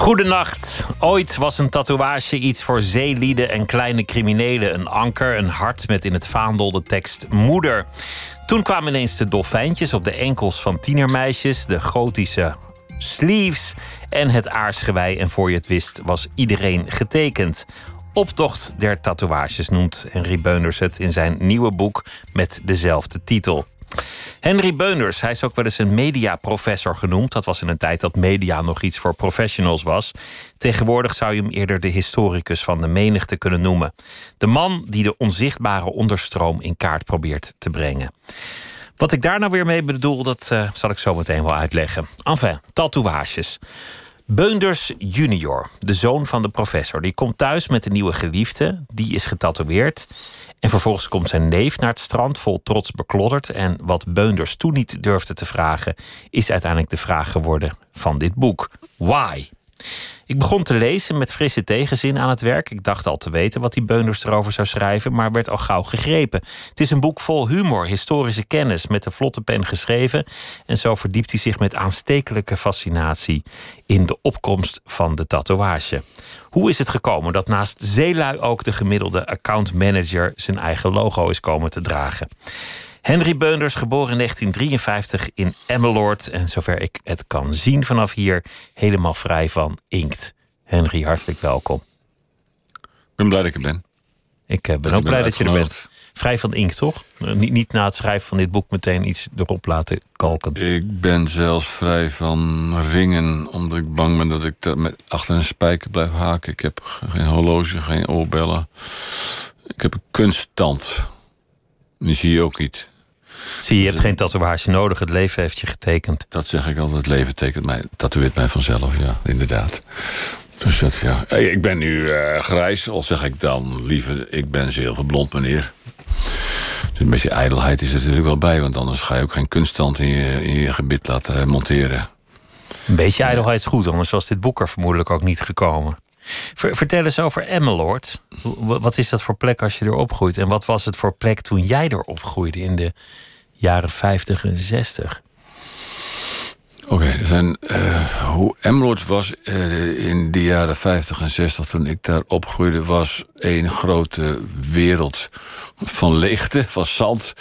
Goedenacht. Ooit was een tatoeage iets voor zeelieden en kleine criminelen. Een anker, een hart met in het vaandel de tekst moeder. Toen kwamen ineens de dolfijntjes op de enkels van tienermeisjes, de gotische sleeves en het aarsgewei. En voor je het wist was iedereen getekend. Optocht der tatoeages noemt Henry Beuners het in zijn nieuwe boek met dezelfde titel. Henry Beuners, hij is ook wel eens een mediaprofessor genoemd. Dat was in een tijd dat media nog iets voor professionals was. Tegenwoordig zou je hem eerder de historicus van de menigte kunnen noemen. De man die de onzichtbare onderstroom in kaart probeert te brengen. Wat ik daar nou weer mee bedoel, dat uh, zal ik zo meteen wel uitleggen. Enfin, tatoeages. Beunders junior, de zoon van de professor, die komt thuis met een nieuwe geliefde. Die is getatoeëerd. En vervolgens komt zijn neef naar het strand vol trots beklodderd. En wat Beunders toen niet durfde te vragen, is uiteindelijk de vraag geworden van dit boek. Why? Ik begon te lezen met frisse tegenzin aan het werk. Ik dacht al te weten wat die Beunders erover zou schrijven, maar werd al gauw gegrepen. Het is een boek vol humor, historische kennis, met een vlotte pen geschreven. En zo verdiept hij zich met aanstekelijke fascinatie in de opkomst van de tatoeage. Hoe is het gekomen dat naast zeelui ook de gemiddelde accountmanager zijn eigen logo is komen te dragen? Henry Beunders, geboren in 1953 in Emmeloord. En zover ik het kan zien vanaf hier, helemaal vrij van inkt. Henry, hartelijk welkom. Ik ben blij dat ik er ben. Ik eh, ben ook blij dat je er bent. Vrij van inkt, toch? Eh, niet, niet na het schrijven van dit boek meteen iets erop laten kalken. Ik ben zelfs vrij van ringen, omdat ik bang ben dat ik dat met, achter een spijker blijf haken. Ik heb geen horloge, geen oorbellen. Ik heb een kunststand. Die zie je ook niet. Zie je, je hebt geen tatoeage nodig. Het leven heeft je getekend. Dat zeg ik altijd. Het leven tekent mij, tatoeëert mij vanzelf, ja, inderdaad. Dus dat, ja. Ik ben nu uh, grijs, al zeg ik dan liever... ik ben zilverblond, meneer. Dus een beetje ijdelheid is er natuurlijk wel bij... want anders ga je ook geen kunststand in je, in je gebit laten monteren. Een beetje ijdelheid is goed, anders was dit boek er vermoedelijk ook niet gekomen. Vertel eens over Emmeloord. Wat is dat voor plek als je er opgroeit? En wat was het voor plek toen jij er opgroeide in de jaren 50 en 60? Oké, okay, zijn, uh, hoe Emmeloord was uh, in de jaren 50 en 60 toen ik daar opgroeide, was een grote wereld van leegte, van zand.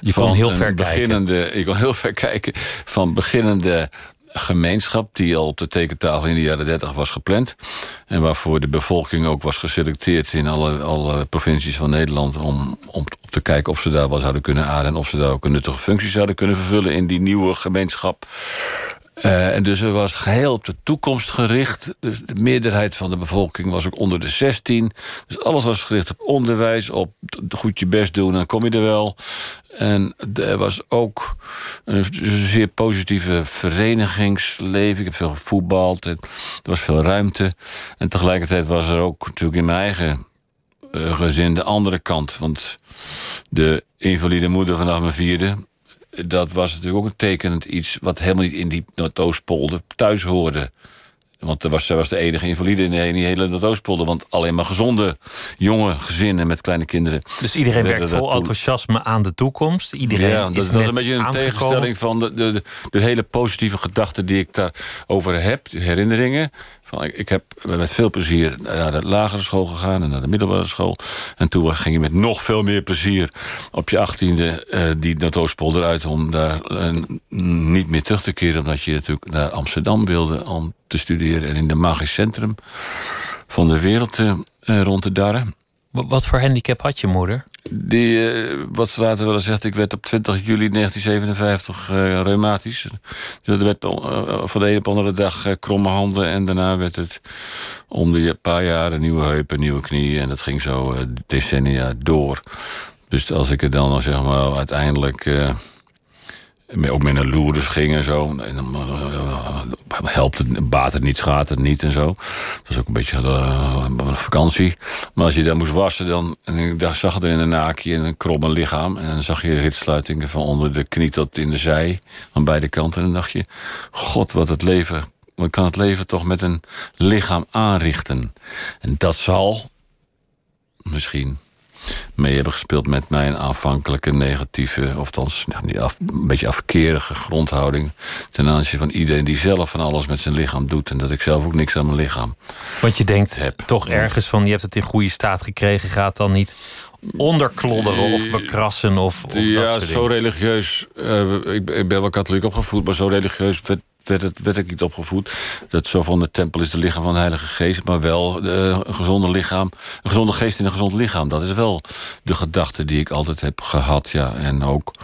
Je kon heel ver beginnende, kijken. Je kon heel ver kijken van beginnende gemeenschap die al op de tekentafel in de jaren 30 was gepland. En waarvoor de bevolking ook was geselecteerd in alle, alle provincies van Nederland. Om, om op te kijken of ze daar wat zouden kunnen aarden. En of ze daar ook een nuttige functie zouden kunnen vervullen in die nieuwe gemeenschap. Uh, en dus er was geheel op de toekomst gericht. Dus de meerderheid van de bevolking was ook onder de 16. Dus alles was gericht op onderwijs, op goed je best doen, dan kom je er wel. En er was ook een zeer positieve verenigingsleven. Ik heb veel gevoetbald. Er was veel ruimte. En tegelijkertijd was er ook natuurlijk in mijn eigen uh, gezin de andere kant. Want de invalide moeder vanaf mijn vierde dat was natuurlijk ook een tekenend iets... wat helemaal niet in die Noordoostpolder thuis hoorde. Want er was, zij was de enige invalide in die hele Noordoostpolder. Want alleen maar gezonde, jonge gezinnen met kleine kinderen. Dus iedereen werkt vol enthousiasme aan de toekomst? Iedereen ja, dat, is, dat is een beetje een tegenstelling van de, de, de, de hele positieve gedachten... die ik daarover heb, herinneringen. Ik, heb met veel plezier naar de lagere school gegaan... en naar de middelbare school. En toen ging je met nog veel meer plezier op je achttiende... Uh, die Noordoostpolder uit om daar uh, niet meer terug te keren... omdat je natuurlijk naar Amsterdam wilde om te studeren... en in het magisch centrum van de wereld uh, rond te darren. Wat voor handicap had je moeder? Die, uh, wat later wel zegt, ik werd op 20 juli 1957 uh, reumatisch. Dus dat werd uh, van de ene op de andere dag kromme handen. En daarna werd het om de paar jaar een nieuwe heup, een nieuwe knie. En dat ging zo decennia door. Dus als ik er dan zeg maar uiteindelijk ook met naar Lourdes ging en zo. En dan, op helpt het, baat het niet, schaadt het niet en zo. Het was ook een beetje uh, een vakantie. Maar als je daar moest wassen, dan en ik zag er in een naakje en een kromme lichaam. En dan zag je ritsluitingen van onder de knie tot in de zij, aan beide kanten. En dan dacht je, god, wat het leven, wat kan het leven toch met een lichaam aanrichten? En dat zal misschien mee hebben gespeeld met mijn aanvankelijke negatieve, of althans af, een beetje afkerige grondhouding ten aanzien van iedereen die zelf van alles met zijn lichaam doet en dat ik zelf ook niks aan mijn lichaam. Want je denkt heb. toch ergens van je hebt het in goede staat gekregen, gaat dan niet onderklodderen of bekrassen of, of ja, zo religieus. Uh, ik, ik, ben wel katholiek opgevoed, maar zo religieus werd werd, het, werd ik niet opgevoed. Dat zo van de tempel is de lichaam van de Heilige Geest, maar wel eh, een gezonde lichaam, een gezonde geest in een gezond lichaam. Dat is wel de gedachte die ik altijd heb gehad. Ja. En ook,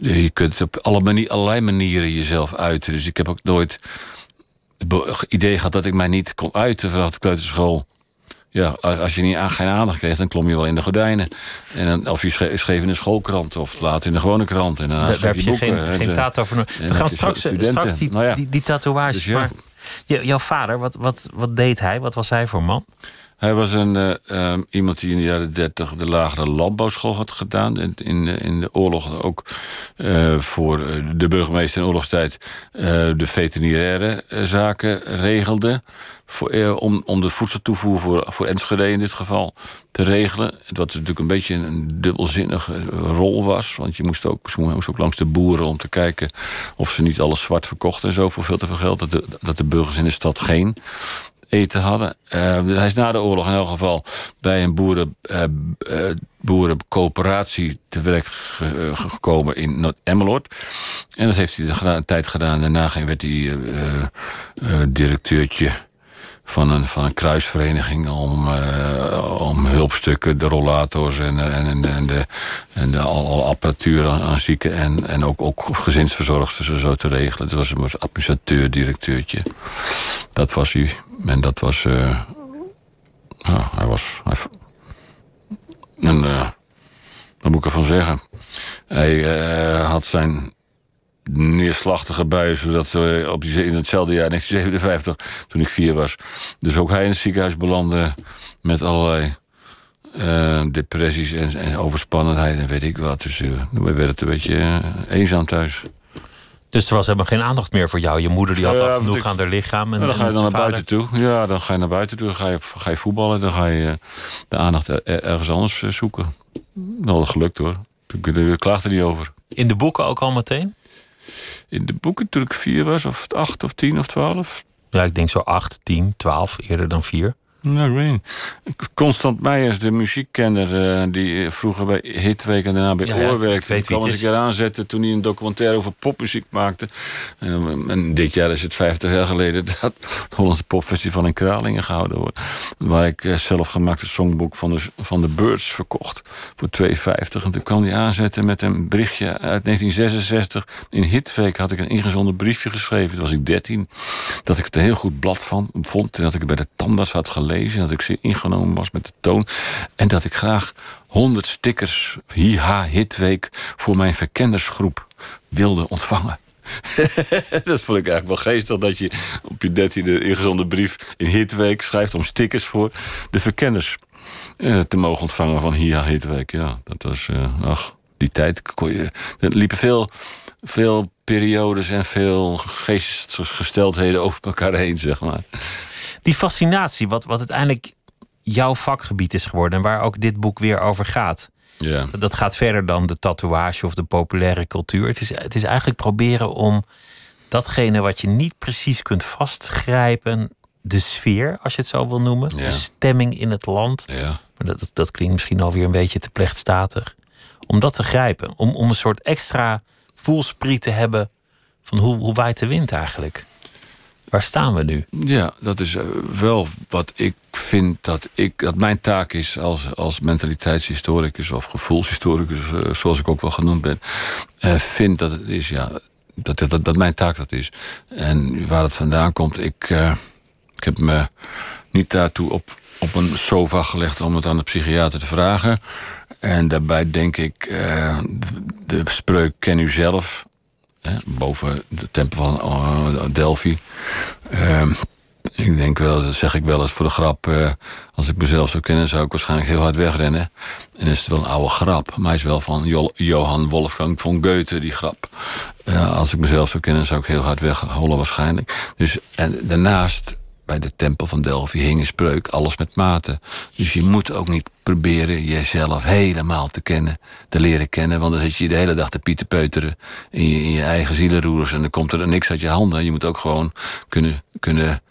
je kunt op alle manier, allerlei manieren jezelf uiten. Dus ik heb ook nooit het idee gehad dat ik mij niet kon uiten vanaf de kleuterschool. Ja, als je niet geen aandacht kreeg, dan klom je wel in de gordijnen. En dan, of je schreef, in de schoolkrant of later in de gewone krant. En dan daar heb je boeken, geen, geen taat over. We gaan straks, straks die, nou ja. die, die, tatoeages. Dus ja. maar jouw vader, wat, wat, wat deed hij? Wat was hij voor man? Hij was een, uh, iemand die in de jaren dertig de lagere landbouwschool had gedaan. In, in, in de oorlog ook uh, voor de burgemeester in oorlogstijd de veterinaire zaken regelde. Voor, om, om de voedseltoevoer voor, voor Enschede in dit geval te regelen. Wat natuurlijk een beetje een dubbelzinnige rol was. Want je moest ook, ze moest ook langs de boeren om te kijken of ze niet alles zwart verkochten en zo voor veel te veel geld. Dat de, dat de burgers in de stad geen hadden. Uh, hij is na de oorlog in elk geval bij een boeren, uh, uh, boerencoöperatie te werk gekomen in Noord-Emmeloord. En dat heeft hij een tijd gedaan. Daarna werd hij directeurtje van een, van een kruisvereniging om, uh, om hulpstukken, de rollators en, en, en, en de, en de al, al apparatuur aan, zieken en, en ook, ook gezinsverzorgsters zo te regelen. Dat was een administrateur, directeurtje. Dat was hij. En dat was. Uh, hij was. Hij, en, uh, wat moet ik ervan zeggen? Hij had zijn neerslachtige buien, zodat we op die, in hetzelfde jaar, 1957, toen ik vier was, dus ook hij in het ziekenhuis belandde met allerlei uh, depressies en, en, overspannenheid en weet ik wat. Dus uh, we werden het een beetje uh, eenzaam thuis. Dus er was helemaal geen aandacht meer voor jou. Je moeder die had al genoeg ik, aan haar lichaam. En, dan ga je dan naar buiten toe. Ja, dan ga je naar buiten toe. Dan ga je, ga je voetballen. Dan ga je de aandacht ergens anders zoeken. Dat had gelukt hoor. Ik klaagde niet over. In de boeken ook al meteen? In de boeken toen ik vier was, of acht of tien of twaalf. Ja, ik denk zo acht, tien, twaalf, eerder dan vier. Nou, ik weet niet. Constant Meijers, de muziekkenner... Uh, die vroeger bij Hitweek en daarna bij ja, Oorwerk... Ja, kwam eens een keer aanzetten toen hij een documentaire over popmuziek maakte. En, en, dit jaar is het 50 jaar geleden... dat het Hollandse Popfestival in Kralingen gehouden wordt. Waar ik uh, zelf gemaakte songboek van de, van de Birds verkocht. Voor 2,50. En toen kwam hij aanzetten met een berichtje uit 1966. In Hitweek had ik een ingezonden briefje geschreven. Toen was ik 13. Dat ik het een heel goed blad van vond. En dat ik het bij de tandarts had gelezen Dat ik ze ingenomen was met de toon. En dat ik graag 100 stickers Hiha Hitweek voor mijn verkennersgroep wilde ontvangen. dat vond ik eigenlijk wel geestig dat je op je dertiende ingezonde brief in Hitweek schrijft om stickers voor de verkenners eh, te mogen ontvangen van Hiha Hitweek. Ja, dat was, uh, ach, die tijd kon je. Er liepen veel, veel periodes en veel geestesgesteldheden over elkaar heen, zeg maar die fascinatie, wat, wat uiteindelijk jouw vakgebied is geworden en waar ook dit boek weer over gaat. Ja. Dat gaat verder dan de tatoeage of de populaire cultuur. Het is, het is eigenlijk proberen om datgene wat je niet precies kunt vastgrijpen, de sfeer, als je het zo wil noemen, de stemming in het land. Ja. Maar dat, dat klinkt misschien alweer een beetje te plechtstatig. Om dat te grijpen, om, om een soort extra voelspriet te hebben van hoe, hoe waait de wind eigenlijk. Waar staan we nu? Ja, dat is eh, wel wat ik vind dat, ik, dat mijn taak is als, als mentaliteitshistoricus of gevoelshistoricus, eh, zoals ik ook wel genoemd ben. Uh, vind dat het is, ja, dat, dat, dat mijn taak dat is. En waar het vandaan komt, ik, ik heb me niet daartoe op, op een sofa gelegd om het aan de psychiater te vragen. En daarbij denk ik, de spreuk ken u zelf Boven de tempel van uh, Delphi. Uh, ik denk wel, dat zeg ik wel eens voor de grap. Uh, als ik mezelf zou kennen, zou ik waarschijnlijk heel hard wegrennen. En is het wel een oude grap. Maar hij is wel van jo Johan Wolfgang von Goethe, die grap. Uh, als ik mezelf zou kennen, zou ik heel hard weghollen waarschijnlijk. Dus, en daarnaast bij de tempel van Delphi hing een spreuk, alles met mate. Dus je moet ook niet proberen jezelf helemaal te kennen, te leren kennen. Want dan zit je de hele dag te pieterpeuteren in je, in je eigen zielenroers... en dan komt er niks uit je handen. Je moet ook gewoon kunnen, kunnen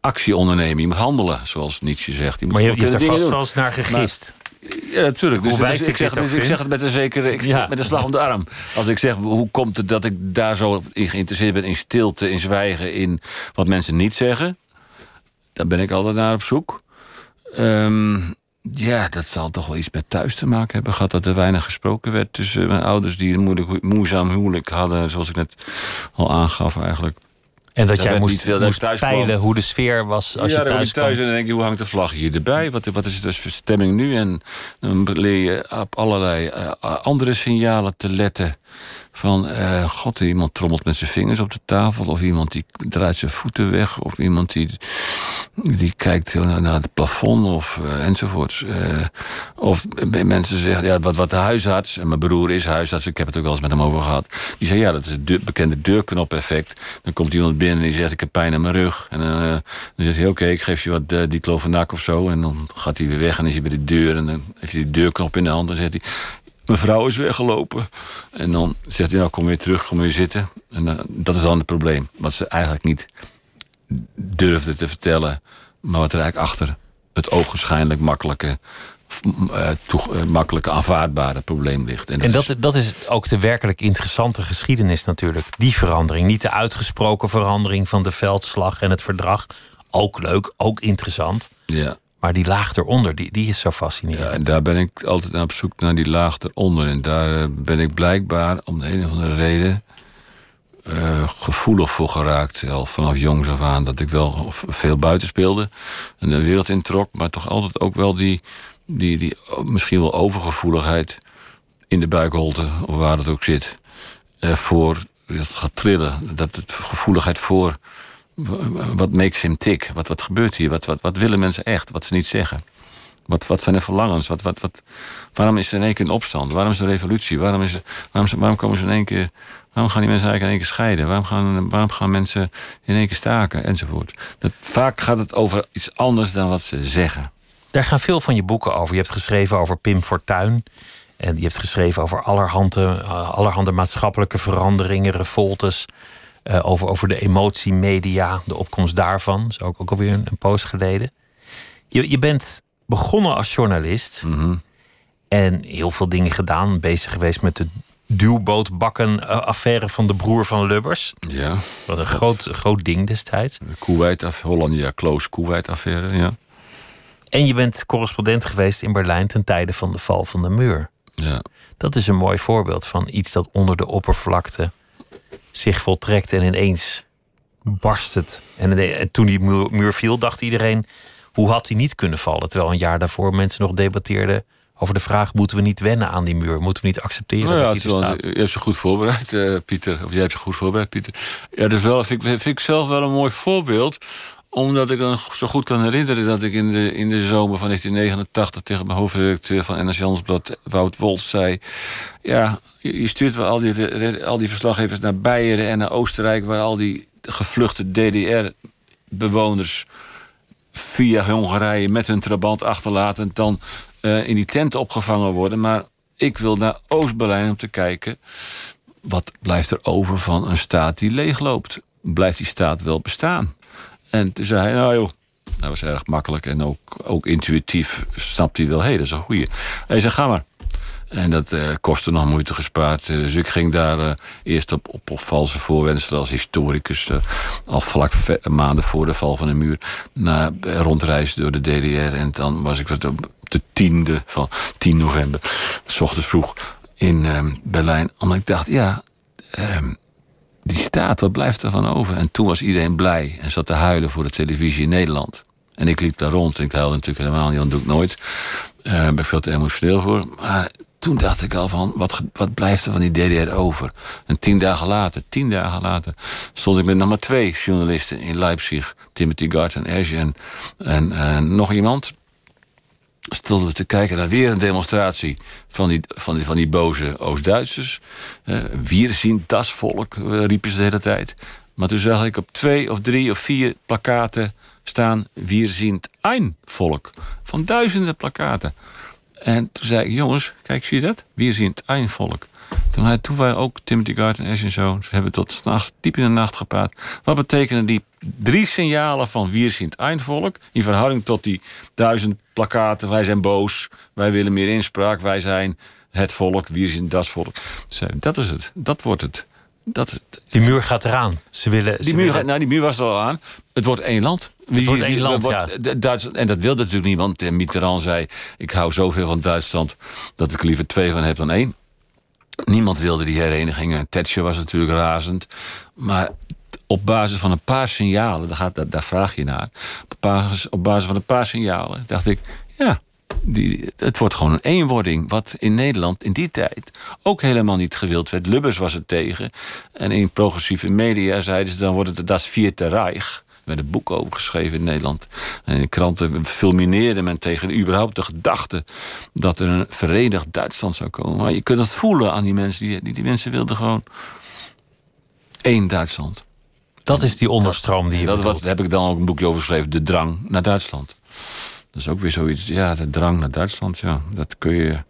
actie ondernemen. Je moet handelen, zoals Nietzsche zegt. Je moet maar je, je hebt er vast wel eens naar gegist. Maar, ja, natuurlijk. Dus, dus ik, zeg, dus ik zeg het met een zekere ik, ja. met een slag om de arm. Als ik zeg, hoe komt het dat ik daar zo in geïnteresseerd ben... in stilte, in zwijgen, in wat mensen niet zeggen... Daar ben ik altijd naar op zoek. Um, ja, dat zal toch wel iets met thuis te maken hebben gehad. Dat er weinig gesproken werd tussen mijn ouders... die een moeilijk, moeizaam huwelijk hadden, zoals ik net al aangaf eigenlijk. En dat, jij moest, veel, moest thuis peilen kwam. hoe de sfeer was als ja, je thuis kwam. thuis en dan denk je, hoe hangt de vlag hier erbij? Wat, wat is het dus voor stemming nu? En dan leer je op allerlei uh, andere signalen te letten. Van, uh, god, iemand trommelt met zijn vingers op de tafel... of iemand die draait zijn voeten weg... of iemand die, die kijkt naar het plafond of uh, enzovoorts. Uh, of mensen zeggen, ja, wat, wat de huisarts... en mijn broer is huisarts, ik heb het ook wel eens met hem over gehad... die zei, ja, dat is het de, bekende deurknop-effect. Dan komt iemand en die zegt, ik heb pijn aan mijn rug. En dan zegt hij, oké, ik geef je wat uh, diclofenac of zo... en dan gaat hij weer weg en is hij bij de deur... en dan heeft hij die deurknop in de hand en zegt hij... Mijn vrouw is weggelopen. En dan zegt hij, nou kom weer terug, kom weer zitten. En uh, dat is dan het probleem. Wat ze eigenlijk niet durfde te vertellen. Maar wat er eigenlijk achter het ogenschijnlijk makkelijke... Toe, uh, makkelijke aanvaardbare probleem ligt. En dat, en dat, is... dat is ook de werkelijk interessante geschiedenis natuurlijk. Die verandering. Niet de uitgesproken verandering van de veldslag en het verdrag. Ook leuk, ook interessant. Ja. Maar die laag eronder, die, die is zo fascinerend. Ja, en daar ben ik altijd op zoek naar die laag eronder. En daar uh, ben ik blijkbaar om de een of andere reden uh, gevoelig voor geraakt. Al vanaf jongs af aan dat ik wel veel buiten speelde en de wereld introk. Maar toch altijd ook wel die, die, die misschien wel overgevoeligheid in de buikholte, of waar het ook zit. Uh, voor dat gaat trillen. Dat het gevoeligheid voor wat makes him tick? Wat, wat gebeurt hier? Wat, wat, wat willen mensen echt? Wat ze niet zeggen? Wat, wat zijn de verlangens? Wat, wat, wat, waarom is er in één keer een opstand? Waarom is er een revolutie? Waarom, is waarom, waarom komen ze in één keer... Waarom gaan die mensen eigenlijk in één keer scheiden? Waarom gaan, waarom gaan mensen in één keer staken? Enzovoort. Dat, vaak gaat het over iets anders dan wat ze zeggen. Daar gaan veel van je boeken over. Je hebt geschreven over Pim Fortuyn. En je hebt geschreven over allerhande, allerhande maatschappelijke veranderingen, revoltes. Uh, over, over de emotiemedia, de opkomst daarvan. Dat is ook, ook alweer een, een poos geleden. Je, je bent begonnen als journalist. Mm -hmm. En heel veel dingen gedaan. Bezig geweest met de duwbootbakken-affaire van de broer van Lubbers. Ja. Wat een groot, groot ding destijds. Kuwait, Hollandia Close Kuwait-affaire, ja. En je bent correspondent geweest in Berlijn ten tijde van de val van de muur. Ja. Dat is een mooi voorbeeld van iets dat onder de oppervlakte zich voltrekt en ineens barst het. En, toen die muur, viel, dacht iedereen: hoe had hij niet kunnen vallen? Terwijl een jaar daarvoor mensen nog debatteerden over de vraag: moeten we niet wennen aan die muur? Moeten we niet accepteren nou ja, dat hij er staat? Je hebt ze goed voorbereid, uh, Pieter. Of jij hebt ze goed voorbereid, Pieter. Ja, dat is wel, vind, ik, vind ik zelf wel een mooi voorbeeld omdat ik dan zo goed kan herinneren dat ik in de, in de zomer van 1989 tegen mijn hoofdredacteur van NRC Handelsblad, Wout Wolts, zei: Ja, je stuurt wel al die, al die verslaggevers naar Beieren en naar Oostenrijk, waar al die gevluchte DDR-bewoners via Hongarije met hun trabant achterlaten dan uh, in die tent opgevangen worden. Maar ik wil naar Oost-Berlijn om te kijken. Wat blijft er over van een staat die leegloopt? Blijft die staat wel bestaan? En toen zei hij, nou joh, dat was erg makkelijk en ook, ook intuïtief snapt hij wel, hé, hey, dat is een goeie. Hij zei, ga maar. En dat uh, kostte nog moeite gespaard. Uh, dus ik ging daar uh, eerst op, op, valse voorwenselen als historicus... al vlak maanden voor de val van de muur... naar rondreizen door de DDR. En dan was ik wat op de tiende van 10 november... s ochtends vroeg in Berlijn. Omdat ik dacht, ja... wat blijft er van over? En toen was iedereen blij en zat te huilen voor de televisie in Nederland. En ik liep daar rond en ik huilde natuurlijk helemaal niet, dat doe ik nooit. Daar ben ik veel te emotioneel voor. Maar toen dacht ik al van, wat, wat blijft er van die DDR over? En tien dagen later, tien dagen later... stond ik met nog maar twee journalisten in Leipzig. Timothy Gart en, en, en nog iemand stonden we te kijken naar weer een demonstratie van die, van die, van die boze Oost-Duitsers. Eh wir zien das volk, eh, riepen ze de hele tijd. Maar toen zag ik op twee of drie of vier plakaten staan... wir zien ein volk. Van duizenden plakaten. En toen zei ik, jongens, kijk, zie je dat? Wir zien ein volk. Toen, hij, toen waren ook Timothy Gart en Ash en zo... ze hebben tot 's nachts, diep in de nacht gepraat. Wat betekenen die drie signalen van Wir sind ein volk... in verhouding tot die duizend plakaten... wij zijn boos, wij willen meer inspraak... wij zijn het volk, wir sind das volk. Ze zei, dat is het, dat wordt het. Dat is het. Die muur gaat eraan. Ze willen, ze Die muur, willen- nou, die muur was er al aan. Het wordt één land. Wie- wordt wie- één land, ja. Duitsland, en dat wilde natuurlijk niemand. En Mitterrand zei, ik hou zoveel van Duitsland... dat ik er liever twee van heb dan één. Niemand wilde die hereniging. En Thatcher was natuurlijk razend. Maar op basis van een paar signalen... daar, gaat, daar, vraag je naar. Op basis, op basis van een paar signalen dacht ik... ja, die, het wordt gewoon een eenwording. Wat in Nederland in die tijd ook helemaal niet gewild werd. Lubbers was er tegen. En in progressieve media zeiden ze... dan wordt het Das Vierte Reich. Er werd een boek over geschreven in Nederland. En in de kranten fulmineerde men tegen überhaupt de gedachte... dat er een verenigd Duitsland zou komen. Maar je kunt het voelen aan die mensen. Die, die, die mensen wilden gewoon één Duitsland. Dat is die onderstroom die je Dat wat, daar heb ik dan ook een boekje over geschreven. De drang naar Duitsland. Dat is ook weer zoiets. Ja, de drang naar Duitsland. Ja, dat kun je.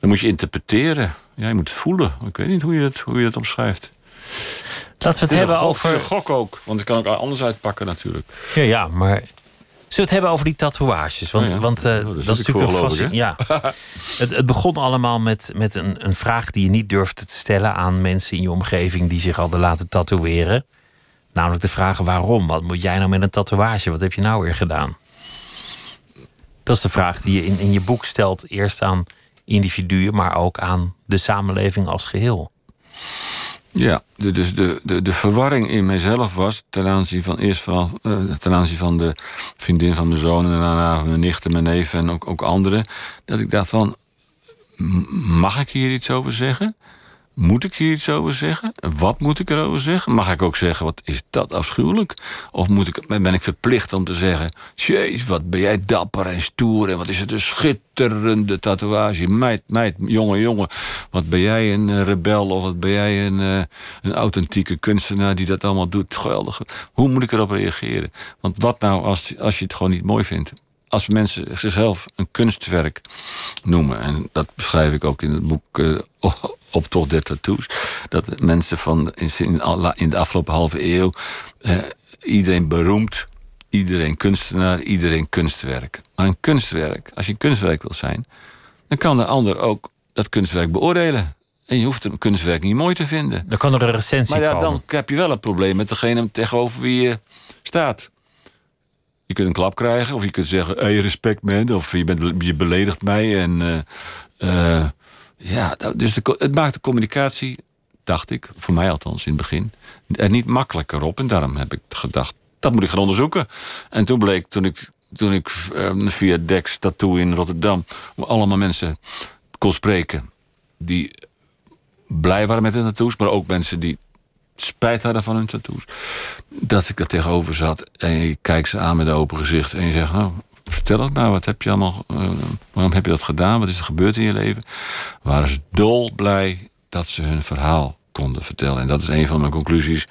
Dat moet je interpreteren. Ja, je moet het voelen. Ik weet niet hoe je dat, hoe je dat omschrijft. Laten we het hebben gok, over... gok ook. Want ik kan ook anders uitpakken natuurlijk. Ja, ja, maar... Zullen we het hebben over die tatoeages? Want, Oh ja. want eh, Oh, dat is natuurlijk een fascin- Ja. het, het begon allemaal met, met een, een vraag die je niet durfde te stellen aan mensen in je omgeving die zich hadden laten tatoeëren. Namelijk de vraag waarom? Wat moet jij nou met een tatoeage? Wat heb je nou weer gedaan? Dat is de vraag die je in, in je boek stelt. Eerst aan individuen, maar ook aan de samenleving als geheel. Ja, dus de, de, de verwarring in mijzelf was ten aanzien van eerst vooral eh, ten aanzien van de vriendin van mijn zoon en daarna mijn nichten, mijn neven en ook, ook anderen. Dat ik dacht van, mag ik hier iets over zeggen? Moet ik hier iets over zeggen? Wat moet ik erover zeggen? Mag ik ook zeggen, wat is dat afschuwelijk? Of moet ik, ben ik verplicht om te zeggen... Jeez, wat ben jij dapper en stoer... en wat is het een schitterende tatoeage. Meid, meid, jongen, jongen. Wat ben jij een eh, rebel of wat ben jij een, eh, een authentieke kunstenaar... die dat allemaal doet. Geweldig. Hoe moet ik erop reageren? Want wat nou als, als je het gewoon niet mooi vindt? Als mensen zichzelf een kunstwerk noemen... en dat beschrijf ik ook in het boek eh, Optocht der Tattoos... dat mensen van in, de afgelopen halve eeuw... eh, iedereen beroemd, iedereen kunstenaar, iedereen kunstwerk. Maar een kunstwerk, als je een kunstwerk wil zijn... dan kan de ander ook dat kunstwerk beoordelen. En je hoeft een kunstwerk niet mooi te vinden. Dan kan er een recensie Maar ja, komen. dan heb je wel een probleem met degene tegenover wie je staat. Je kunt een klap krijgen, of je kunt zeggen: hey, respect man, of je, bent, je beledigt mij. En, eh, eh, ja, dus het maakt de communicatie, dacht ik, voor mij althans in het begin, er niet makkelijker op. En daarom heb ik gedacht: dat moet ik gaan onderzoeken. En toen bleek, toen ik, toen ik eh, via Dex Tattoo in Rotterdam, allemaal mensen kon spreken die blij waren met hun tattoos, maar ook mensen die spijt hadden van hun tattoos. Dat ik er tegenover zat en je kijkt ze aan met een open gezicht en je zegt: Nou, vertel het maar, wat heb je allemaal, eh, waarom heb je dat gedaan? Wat is er gebeurd in je leven? Waren ze dolblij dat ze hun verhaal konden vertellen. En dat is een van mijn conclusies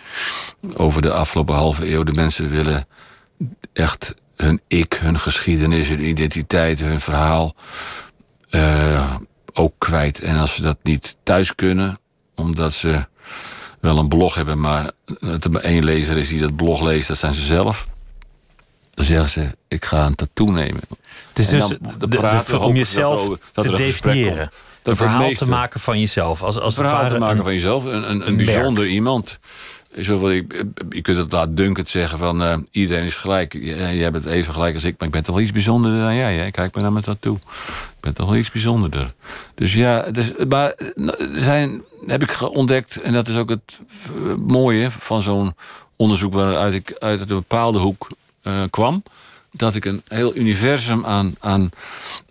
over de afgelopen halve eeuw. De mensen willen echt hun ik, hun geschiedenis, hun identiteit, hun verhaal eh, ook kwijt. En als ze dat niet thuis kunnen, omdat ze wel een blog hebben, maar dat er maar één lezer is die dat blog leest, dat zijn ze zelf. Dan zeggen ze: Ik ga een tattoo nemen. Het is dus de- de- om jezelf dat dat te definiëren. Een het verhaal meeste- te maken van jezelf. Als, als het verhaal ware te maken een- van jezelf. Een, een een bijzonder iemand. Zoveel, je kunt het laat Dunkert zeggen van eh, iedereen is gelijk. Jij bent even gelijk als ik, maar ik ben toch wel iets bijzonderder dan jij. Hè? Kijk maar naar mijn tattoo. Ik ben toch wel iets bijzonderder. Dus ja, maar er zijn, heb ik ontdekt, en dat is ook het eh, mooie van zo'n onderzoek waaruit ik uit een bepaalde hoek eh, kwam. dat ik een heel universum aan, aan,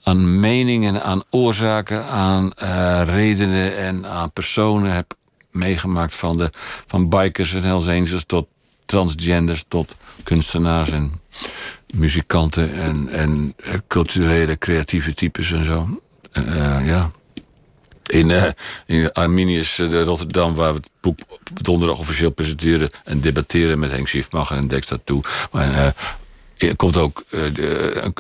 aan meningen, aan oorzaken, aan eh, redenen en aan personen heb meegemaakt. Van, de, van bikers en Hells tot transgenders, tot kunstenaars en muzikanten en, en eh, culturele, creatieve types en zo. Uh, ja. In, uh, in Arminius Rotterdam, waar we het boek donderdag officieel presenteren en debatteren met Henk Schiefmacher en Dexter toe. Maar er komt ook een,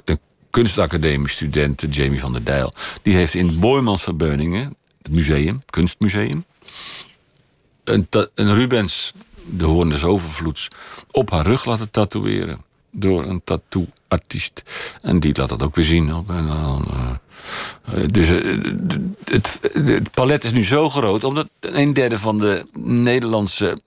een kunstacademie-student, Jamie van der Dijl. Die heeft in Boymans van Beuningen, het museum, kunstmuseum, een, Rubens, de Hoorn des Overvloeds, op haar rug laten tatoeëren door een tattoo-artiest. En die laat dat ook weer zien. En dan, uh, dus het, het, palet is nu zo groot... omdat een derde van de Nederlandse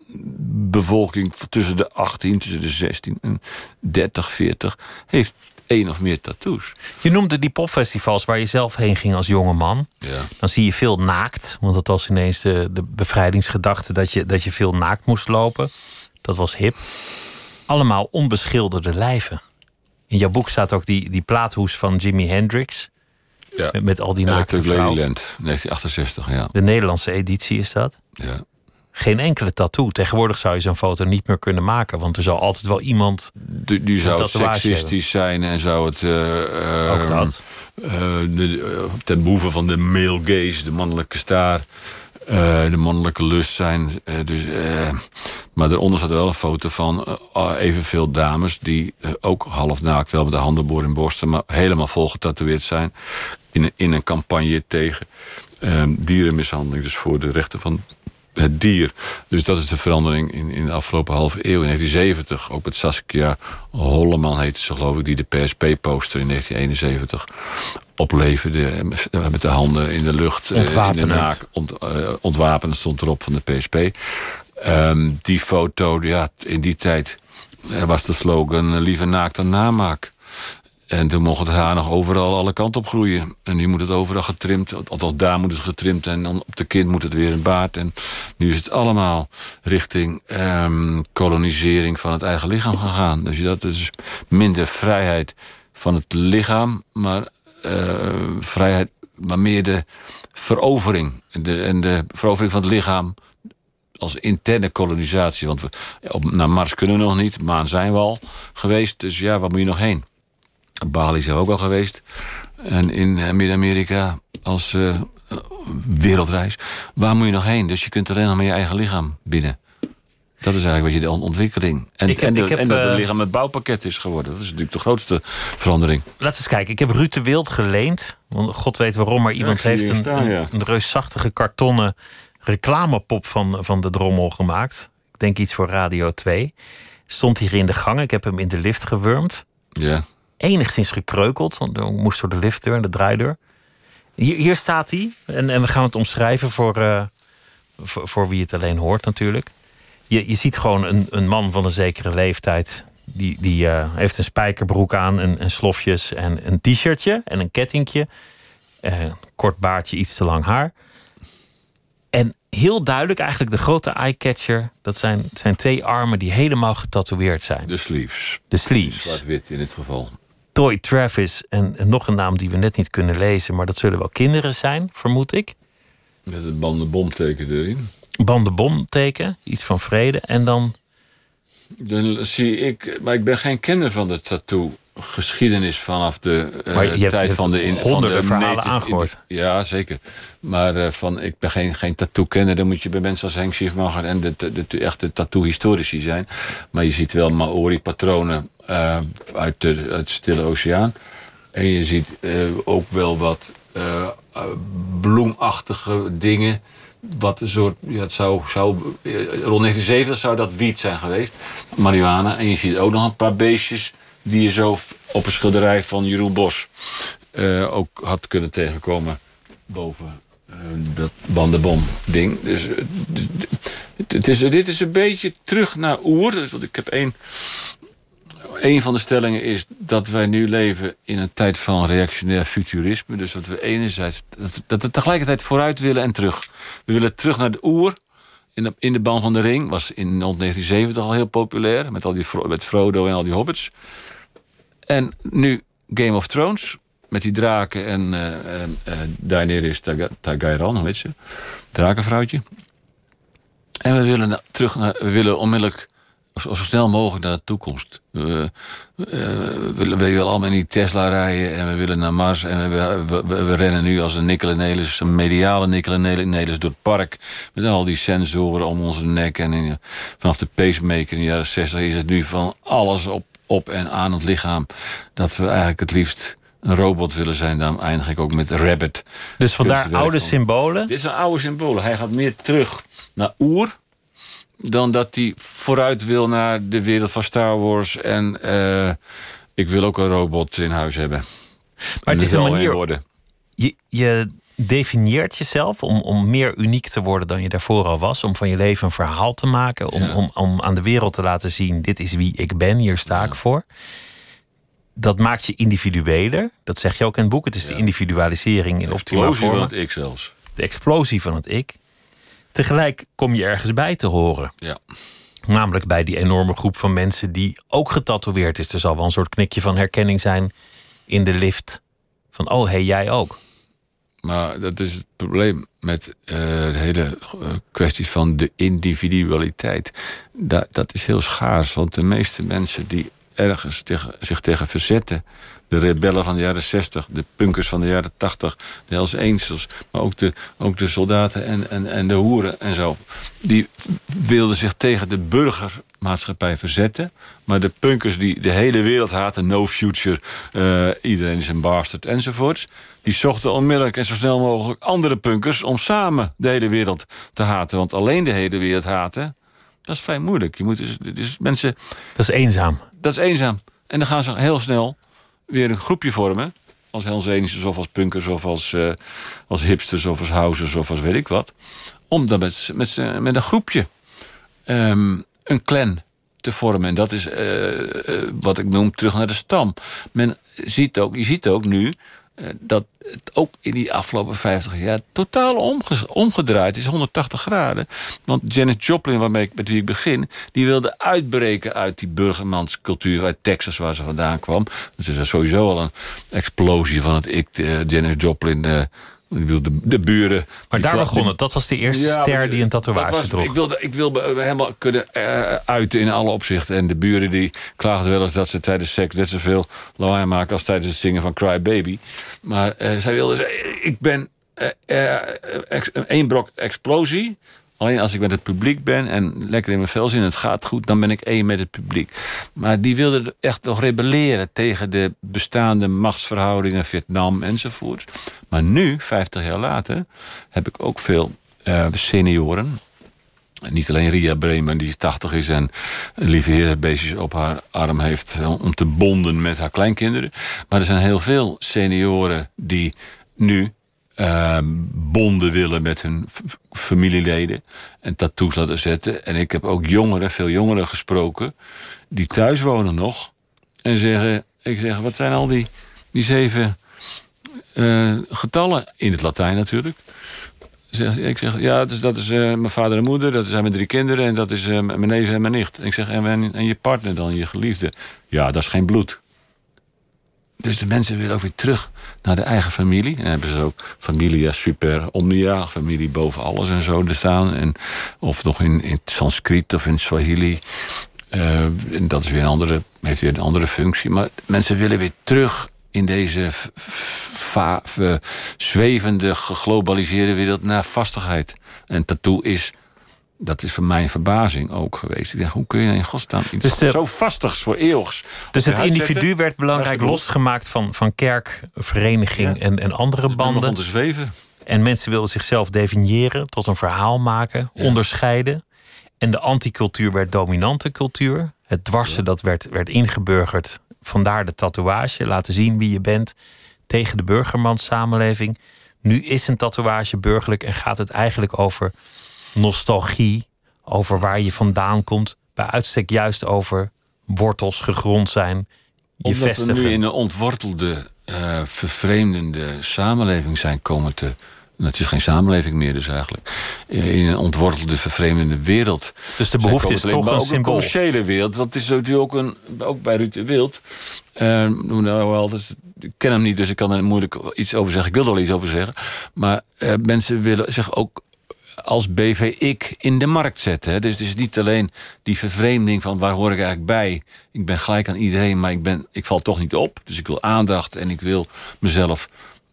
bevolking... tussen de 18, tussen de 16 en 30, 40... heeft één of meer tattoos. Je noemde die popfestivals waar je zelf heen ging als jonge man. Ja. Dan zie je veel naakt. Want dat was ineens de, de bevrijdingsgedachte... Dat je, dat je veel naakt moest lopen. Dat was hip allemaal onbeschilderde lijven. In jouw boek staat ook die, die plaathoes van Jimi Hendrix. Ja. Met, met al die naakte vrouwen. Ladyland, 1968, ja. De Nederlandse editie is dat. Ja. Geen enkele tattoo. Tegenwoordig zou je zo'n foto niet meer kunnen maken. Want er zal altijd wel iemand. Die, die zou het seksistisch zijn en zou het. Uh, ook dat. Uh, de, ten behoeve van de male gaze, de mannelijke staar. Uh, de mannelijke lust zijn. Uh, dus, uh, maar daaronder staat wel een foto van evenveel dames... die ook half naakt, wel met de handen boor in borsten... maar helemaal vol getatoeëerd zijn... in, in een campagne tegen dierenmishandeling. Dus voor de rechten van het dier. Dus dat is de verandering in, in de afgelopen halve eeuw. In 1970, ook met Saskia Holleman heette ze geloof ik... die de PSP-poster in 1971 opleverde. Eh, met de handen in de lucht. Ontwapenend. In de naak, ont, uh, ontwapenend stond erop van de PSP. Um, ehm, die foto, ja, in die tijd was de slogan... liever naakt dan namaak. En toen mocht het haar nog overal alle kanten op groeien. En nu moet het overal getrimd. Althans, daar moet het getrimd. En dan op de kind moet het weer een baard. En nu is het allemaal richting um, kolonisering van het eigen lichaam gegaan. Dus dat is minder vrijheid van het lichaam. Maar uh, vrijheid, maar meer de verovering. En de verovering van het lichaam als interne kolonisatie. Want we, op, naar Mars kunnen we nog niet. Maan zijn we al geweest. Dus ja, waar moet je nog heen? Bali zijn we ook al geweest. En in Midden-Amerika als uh, wereldreis. Waar moet je nog heen? Dus je kunt alleen nog met je eigen lichaam binnen. Dat is eigenlijk wat je de ontwikkeling. En, ik heb, en, de, ik heb, en dat het uh, lichaam het bouwpakket is geworden. Dat is natuurlijk de grootste verandering. Laten we eens kijken. Ik heb Ruud de Wild geleend. Want God weet waarom, maar iemand Ja, heeft hier een, staan, ja. een, een reusachtige kartonnen reclamepop van, van de drommel gemaakt. Ik denk iets voor Radio 2. Stond hier in de gang. Ik heb hem in de lift gewurmd. Ja. Enigszins gekreukeld, want ik moest door de liftdeur en de draaideur. Hier, hier staat hij. En, en we gaan het omschrijven voor, eh, voor, voor wie het alleen hoort natuurlijk. Je, je ziet gewoon een, een man van een zekere leeftijd. Die, die eh, heeft een spijkerbroek aan, en, en slofjes en een t-shirtje en een kettingje. Eh, kort baardje, iets te lang haar. En heel duidelijk, eigenlijk de grote eye-catcher... dat zijn, zijn twee armen die helemaal getatoeëerd zijn. De sleeves. De sleeves. Zwart-wit in dit geval. Toy Travis en, nog een naam die we net niet kunnen lezen... maar dat zullen wel kinderen zijn, vermoed ik. Met het bandenbomteken erin. Bandenbomteken, iets van vrede. En dan Dan zie ik, maar ik ben geen kenner van de tattoo geschiedenis vanaf de eh, tijd hebt van de in, honderden van de verhalen native- aangehoord. Ja, zeker. Maar eh, van, ik ben geen, geen tattoo-kenner. Dan moet je bij mensen als Henk Schiefmacher en de, de, de echte tattoo-historici zijn. Maar je ziet wel Maori-patronen eh, uit, de, uit de Stille Oceaan. En je ziet ook wel wat bloemachtige dingen. Wat een soort, ja, het zou, zou, rond 1970 zou dat wiet zijn geweest, marihuana. En je ziet ook nog een paar beestjes die je zo op een schilderij van Jeroen Bos eh, ook had kunnen tegenkomen boven eh, dat bandenbom-ding. Dus het is, dit is een beetje terug naar oer. Dus, want ik heb één een van de stellingen is dat wij nu leven in een tijd van reactionair futurisme. Dus dat we enerzijds dat, dat we tegelijkertijd vooruit willen en terug. We willen terug naar de oer. In de, in de band van de ring was in rond 1970 al heel populair. Met, al die, met Frodo en al die hobbits. En nu Game of Thrones, met die draken en uh, uh, Daenerys Targaryen, weet je, drakenvrouwtje. En we willen terug naar, we willen onmiddellijk zo snel mogelijk naar de toekomst. We, we, we willen allemaal in die Tesla rijden en we willen naar Mars. En we, we, we rennen nu als een Nikkel Nelis, een mediale Nikkel Nelis door het park. Met al die sensoren om onze nek. En vanaf de pacemaker in de jaren 60 is het nu van alles op, op en aan het lichaam. Dat we eigenlijk het liefst een robot willen zijn, dan eindig ik ook met Rabbit. Dus vandaar oude symbolen? Dit zijn oude symbolen. Hij gaat meer terug naar oer dan dat hij vooruit wil naar de wereld van Star Wars. En uh, ik wil ook een robot in huis hebben. Maar het is een manier. Worden. Je, je definieert jezelf om, om meer uniek te worden dan je daarvoor al was. Om van je leven een verhaal te maken. Om, om, om aan de wereld te laten zien: dit is wie ik ben, hier sta ik voor. Dat maakt je individueler. Dat zeg je ook in het boek. Het is de individualisering in optimale vorm. van het ik zelfs. De explosie van het ik. Tegelijk kom je ergens bij te horen. Ja. Namelijk bij die enorme groep van mensen die ook getatoeëerd is. Er zal wel een soort knikje van herkenning zijn in de lift. Van, oh, hey, jij ook. Maar dat is het probleem met uh, de hele eh, kwestie van de individualiteit. Dat is heel schaars, want de meeste mensen die ergens tegen, zich tegen verzetten de rebellen van de jaren 60, de punkers van de jaren 80, de Hells Angels, maar ook de, ook de soldaten en, en, en de hoeren en zo. Die wilden zich tegen de burgermaatschappij verzetten. Maar de punkers die de hele wereld haten, no future, uh, iedereen is een bastard enzovoorts. Die zochten onmiddellijk en zo snel mogelijk andere punkers om samen de hele wereld te haten. Want alleen de hele wereld haten, dat is vrij moeilijk. Je moet dus, dus mensen. Dat is eenzaam. Dat is eenzaam. En dan gaan ze heel snel weer een groepje vormen. Als Hells of als punkers of als, uh, als hipsters of als housers of als weet ik wat. Om dan met, met, met een groepje um, een clan te vormen. En dat is uh, wat ik noem terug naar de stam. Men ziet ook, je ziet ook nu eh, dat het ook in die afgelopen 50 jaar totaal omgedraaid is, 180 graden. Want Janis Joplin, waarmee ik, met wie ik begin, die wilde uitbreken uit die burgermanscultuur uit Texas, waar ze vandaan kwam. Dus is sowieso al een explosie van het ik, uh, Janis Joplin. Uh, ik bedoel, de, de buren. Maar daar begon het. Dat was de eerste ster die een tatoeage was, droeg. Ik wilde, ik wilde helemaal kunnen uh, uiten in alle opzichten. En de buren die klaagden wel eens dat ze tijdens seks net zoveel lawaai maken als tijdens het zingen van Cry Baby. Maar uh, zij wilde zeggen: Ik ben één uh, brok explosie. Alleen als ik met het publiek ben en lekker in mijn vel zin, het gaat goed, dan ben ik één met het publiek. Maar die wilden echt nog rebelleren tegen de bestaande machtsverhoudingen, Vietnam enzovoort. Maar nu, 50 jaar later, heb ik ook veel uh, senioren. Niet alleen Ria Bremen, die 80 is en lieve herenbeestjes op haar arm heeft eh, om te bonden met haar kleinkinderen. Maar er zijn heel veel senioren die nu uh, bonden willen met hun familieleden en tattoos laten zetten. En ik heb ook jongeren, veel jongeren gesproken, die thuis wonen nog. En zeggen, ik zeg, wat zijn al die, die zeven uh, getallen? In het Latijn natuurlijk. Zeg, ik zeg, ja, is, dat is uh, mijn vader en moeder, dat zijn mijn drie kinderen... en dat is uh, mijn neef en mijn nicht. En ik zeg, en, en je partner dan, je geliefde? Ja, dat is geen bloed. Dus de mensen willen ook weer terug naar de eigen familie. En hebben ze ook familia super omnia, familie boven alles en zo er staan. En, of nog in, in Sanskriet of in Swahili. En dat is weer een andere, heeft weer een andere functie. Maar mensen willen weer terug in deze zwevende, geglobaliseerde wereld naar vastigheid. En tattoo is dat is voor mij een verbazing ook geweest. Ik dacht, hoe kun je in godsnaam iets dus de, zo vastigs voor eeuwigs... Dus het individu werd belangrijk losgemaakt van, van kerk, vereniging en, en andere banden. begon te zweven. En mensen wilden zichzelf definiëren, tot een verhaal maken, onderscheiden. En de anticultuur werd dominante cultuur. Het dwarsen dat werd, werd ingeburgerd. Vandaar de tatoeage, laten zien wie je bent tegen de burgermanssamenleving. Nu is een tatoeage burgerlijk en gaat het eigenlijk over nostalgie, over waar je vandaan komt, bij uitstek juist over wortels gegrond zijn. Je Omdat vestigen. we nu in een ontwortelde, uh, vervreemdende samenleving zijn komen te het is geen samenleving meer dus eigenlijk. In een ontwortelde, vervreemdende wereld. Dus de behoefte is toch een ook symbool. een commerciële wereld. Want het is natuurlijk ook, een, ook bij Ruud de Wild... Uh, nou wel, dus, ik ken hem niet, dus ik kan er moeilijk iets over zeggen. Ik wil er wel iets over zeggen. Maar uh, mensen willen zich ook als BV-ik in de markt zetten. Dus het is niet alleen die vervreemding van waar hoor ik eigenlijk bij. Ik ben gelijk aan iedereen, maar ik, ben, ik val toch niet op. Dus ik wil aandacht en ik wil mezelf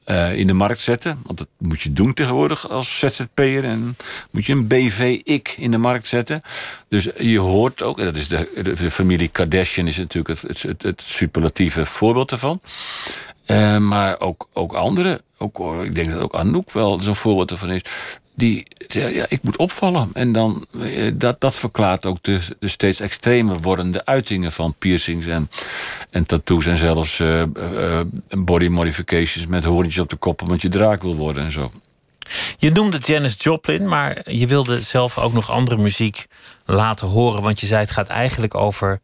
uh, in de markt zetten. Want dat moet je doen tegenwoordig als ZZP'er. En moet je een BV-ik in de markt zetten. Dus je hoort ook, en dat is de, familie Kardashian is natuurlijk het, het, het superlatieve voorbeeld ervan. Uh, maar ook, ook anderen, ook, ik denk dat ook Anouk wel zo'n voorbeeld ervan is die, ja, ik moet opvallen. En dan, dat, dat verklaart ook de, de steeds extremer wordende uitingen van piercings en, en tattoos en zelfs uh, uh, body modifications met horentjes op de kop omdat je draak wil worden en zo. Je noemde Janis Joplin, maar je wilde zelf ook nog andere muziek laten horen. Want je zei het gaat eigenlijk over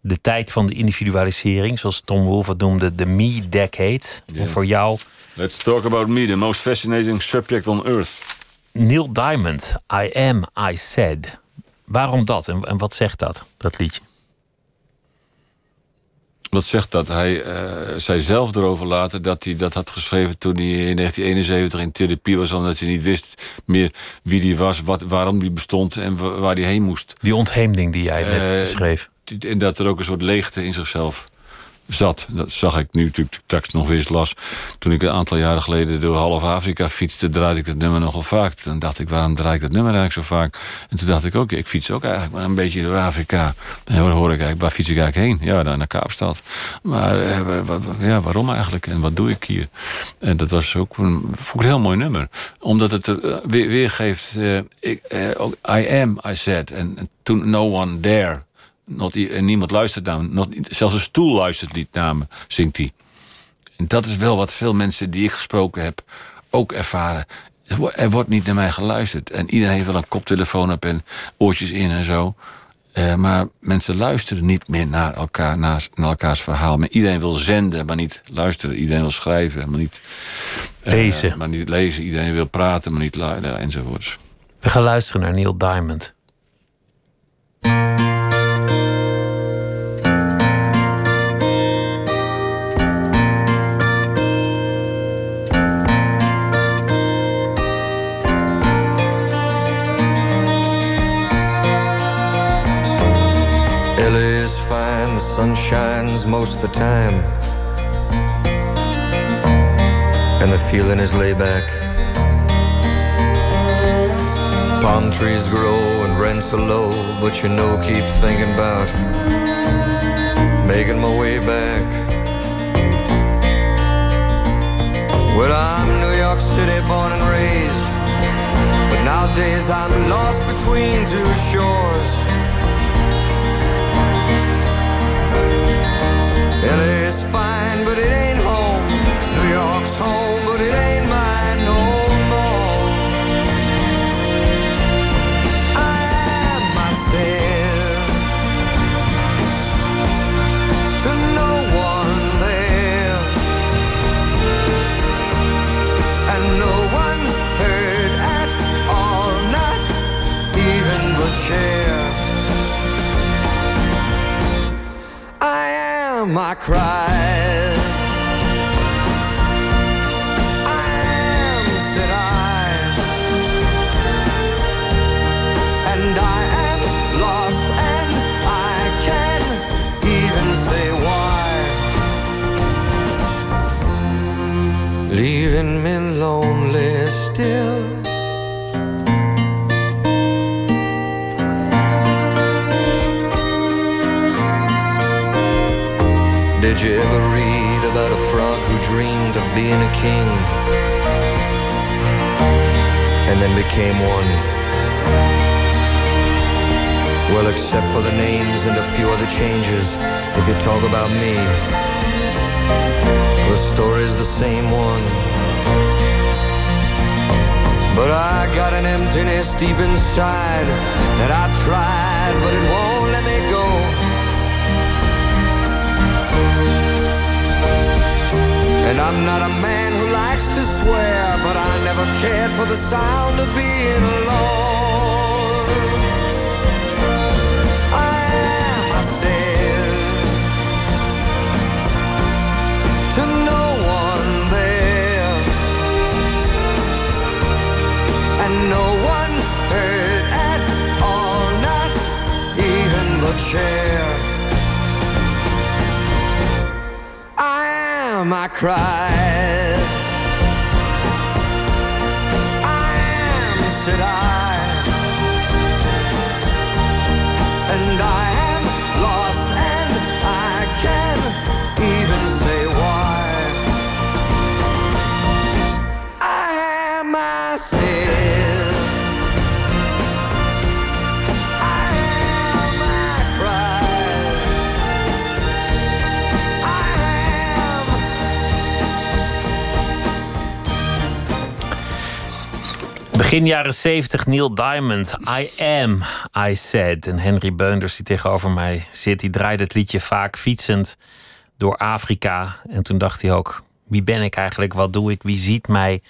de tijd van de individualisering, zoals Tom Wolfe het noemde, de me-decade. Yeah. En voor jou. Let's talk about me, the most fascinating subject on earth. Neil Diamond, I Am, I Said. Waarom dat en, en wat zegt dat, dat liedje? Wat zegt dat? Hij uh, zei zelf erover later dat hij dat had geschreven toen hij in 1971 in therapie was, omdat hij niet wist meer wie hij was, wat, waarom hij bestond en waar hij heen moest. Die ontheemding die jij net uh, beschreef. En dat er ook een soort leegte in zichzelf zat. Dat zag ik nu natuurlijk tekst nog eens las. Toen ik een aantal jaren geleden door half Afrika fietste... draaide ik het nummer nogal vaak. Dan dacht ik, waarom draai ik dat nummer eigenlijk zo vaak? En toen dacht ik, oké, ik fiets ook eigenlijk maar een beetje door Afrika. En dan hoor ik eigenlijk, waar fiets ik eigenlijk heen? Ja, naar Kaapstad. Maar eh, wat, ja, waarom eigenlijk? En wat doe ik hier? En dat was ook een, vond heel mooi nummer. Omdat het uh, weer, weergeeft... Uh, ik, I am, I said. En toen no one there... Not, en niemand luistert naar me. Not, zelfs een stoel luistert niet naar me, zingt hij. En dat is wel wat veel mensen die ik gesproken heb ook ervaren. Er wordt niet naar mij geluisterd. En iedereen heeft wel een koptelefoon op en oortjes in en zo. Uh, maar mensen luisteren niet meer naar, elkaar, naar, naar, elkaars verhaal. Maar iedereen wil zenden, maar niet luisteren. Iedereen wil schrijven, maar niet uh, lezen. Maar niet lezen. Iedereen wil praten, maar niet luisteren, enzovoorts. We gaan luisteren naar Neil Diamond. Sun shines most the time. And the feeling is laid back. Palm trees grow and rents are low, but you know, keep thinking about making my way back. Well, I'm New York City born and raised, but nowadays I'm lost between two shores. Am my king and then became one? Well, except for the names and a few other changes, if you talk about me, the story's the same one. But I got an emptiness deep inside that I've tried, but it won't let me go. And I'm not a man never for the sound of being alone. I am, said, to no one there, and no one heard at all, not even the chair. I am, I cried. Begin jaren 70, Neil Diamond. I am, I said. En Henry Beunders, die tegenover mij zit, die draaide het liedje vaak fietsend door Afrika. En toen dacht hij ook: wie ben ik eigenlijk? Wat doe ik? Wie ziet mij?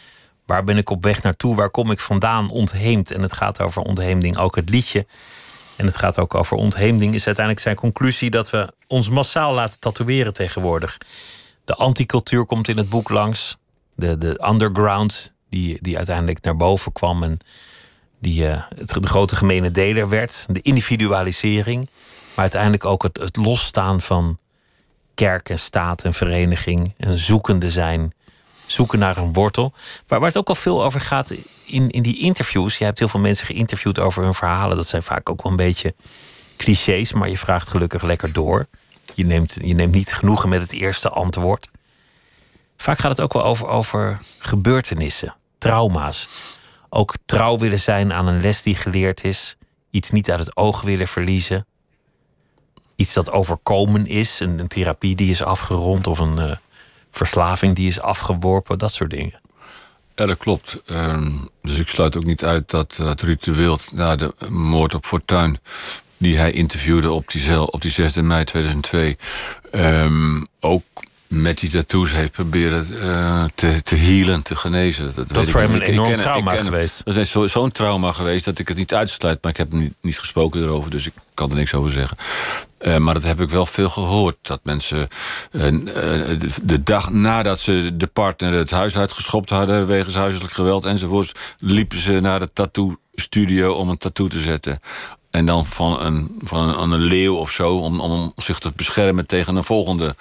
Waar ben ik op weg naartoe? Waar kom ik vandaan? Ontheemd. En het gaat over ontheemding, ook het liedje. En het gaat ook over ontheemding. Is uiteindelijk zijn conclusie dat we ons massaal laten tatoeëren tegenwoordig. De anticultuur komt in het boek langs. De, de underground, die, die uiteindelijk naar boven kwam en die eh, het, de grote gemene deler werd. De individualisering, maar uiteindelijk ook het, het losstaan van kerk en staat en vereniging. En zoekende zijn, zoeken naar een wortel. Waar, waar het ook al veel over gaat in, in die interviews. Je hebt heel veel mensen geïnterviewd over hun verhalen. Dat zijn vaak ook wel een beetje clichés, maar je vraagt gelukkig lekker door. Je neemt, je neemt niet genoegen met het eerste antwoord. Vaak gaat het ook wel over, over gebeurtenissen, trauma's. Ook trouw willen zijn aan een les die geleerd is. Iets niet uit het oog willen verliezen. Iets dat overkomen is. Een, therapie die is afgerond. Of een eh, verslaving die is afgeworpen. Dat soort dingen. Ja, dat klopt. Ehm, dus ik sluit ook niet uit dat het ritueel na de moord op Fortuin... die hij interviewde op die, op die 6 mei 2002... ehm, ook met die tattoos heeft proberen eh, te, te healen, te genezen. Dat, weet is ik voor hem een Ik- ik enorm ken- trauma hem. geweest. Dat is zo- zo'n trauma geweest dat ik het niet uitsluit. Maar ik heb niet, niet gesproken erover, dus ik kan er niks over zeggen. Eh, maar dat heb ik wel veel gehoord. Dat mensen eh, de, de dag nadat ze de partner het huis uitgeschopt hadden... wegens huiselijk geweld enzovoorts... liepen ze naar de tattoo-studio om een tattoo te zetten. En dan van een, van een, een leeuw of zo... Om, om zich te beschermen tegen een volgende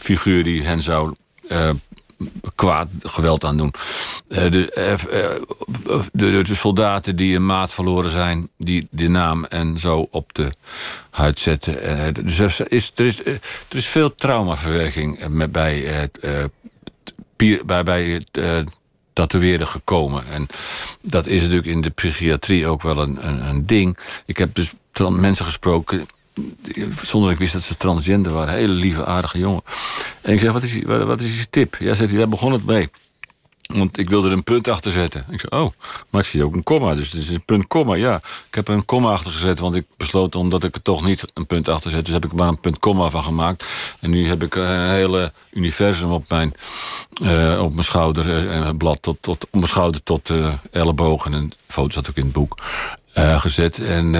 figuur... die hen zou eh, kwaad geweld aan doen. Eh, de, eh, de, de, soldaten die een maat verloren zijn... die de naam en zo op de huid zetten. Dus er is, er, is, er is veel traumaverwerking met, bij, het, bij, bij gekomen. En dat is natuurlijk in de psychiatrie ook wel een, een, een ding. Ik heb dus mensen gesproken zonder dat ik wist dat ze transgender waren. Hele lieve, aardige jongen. En ik zeg, wat is, wat is je tip? Ja, zegt hij, daar begon het mee. Want ik wilde er een punt achter zetten. Ik zei, oh, maar ik zie ook een komma. Dus het is een punt, komma, ja. Ik heb er een komma achter gezet, want ik besloot... omdat ik er toch niet een punt achter zet... dus heb ik er maar een punt, komma van gemaakt. En nu heb ik een hele universum op mijn, eh, op mijn schouder... eh, en het blad tot, tot, om mijn schouder tot uh, ellebogen. En de foto zat ook in het boek gezet. En,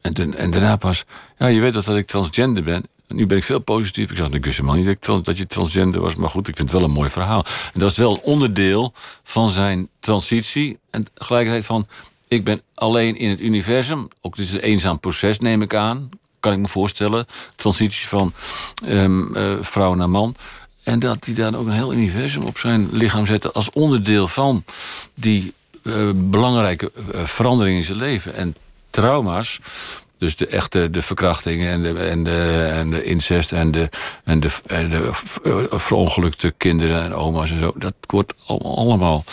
en, en daarna pas... Ja, je weet toch dat ik transgender ben? Nu ben ik veel positief. Ik zeg, ik wist helemaal niet dat, dat je transgender was. Maar goed, ik vind het wel een mooi verhaal. En dat is wel onderdeel van zijn transitie. En tegelijkertijd van, ik ben alleen in het universum. Ook dus een eenzaam proces, neem ik aan. Kan ik me voorstellen. Transitie van ehm, eh, vrouw naar man. En dat hij dan ook een heel universum op zijn lichaam zette... als onderdeel van die eh, belangrijke eh, verandering in zijn leven. En trauma's, dus de echte de verkrachtingen en de, en de, en de incest en de, en de, en de eh, verongelukte kinderen en oma's en zo... dat wordt al- allemaal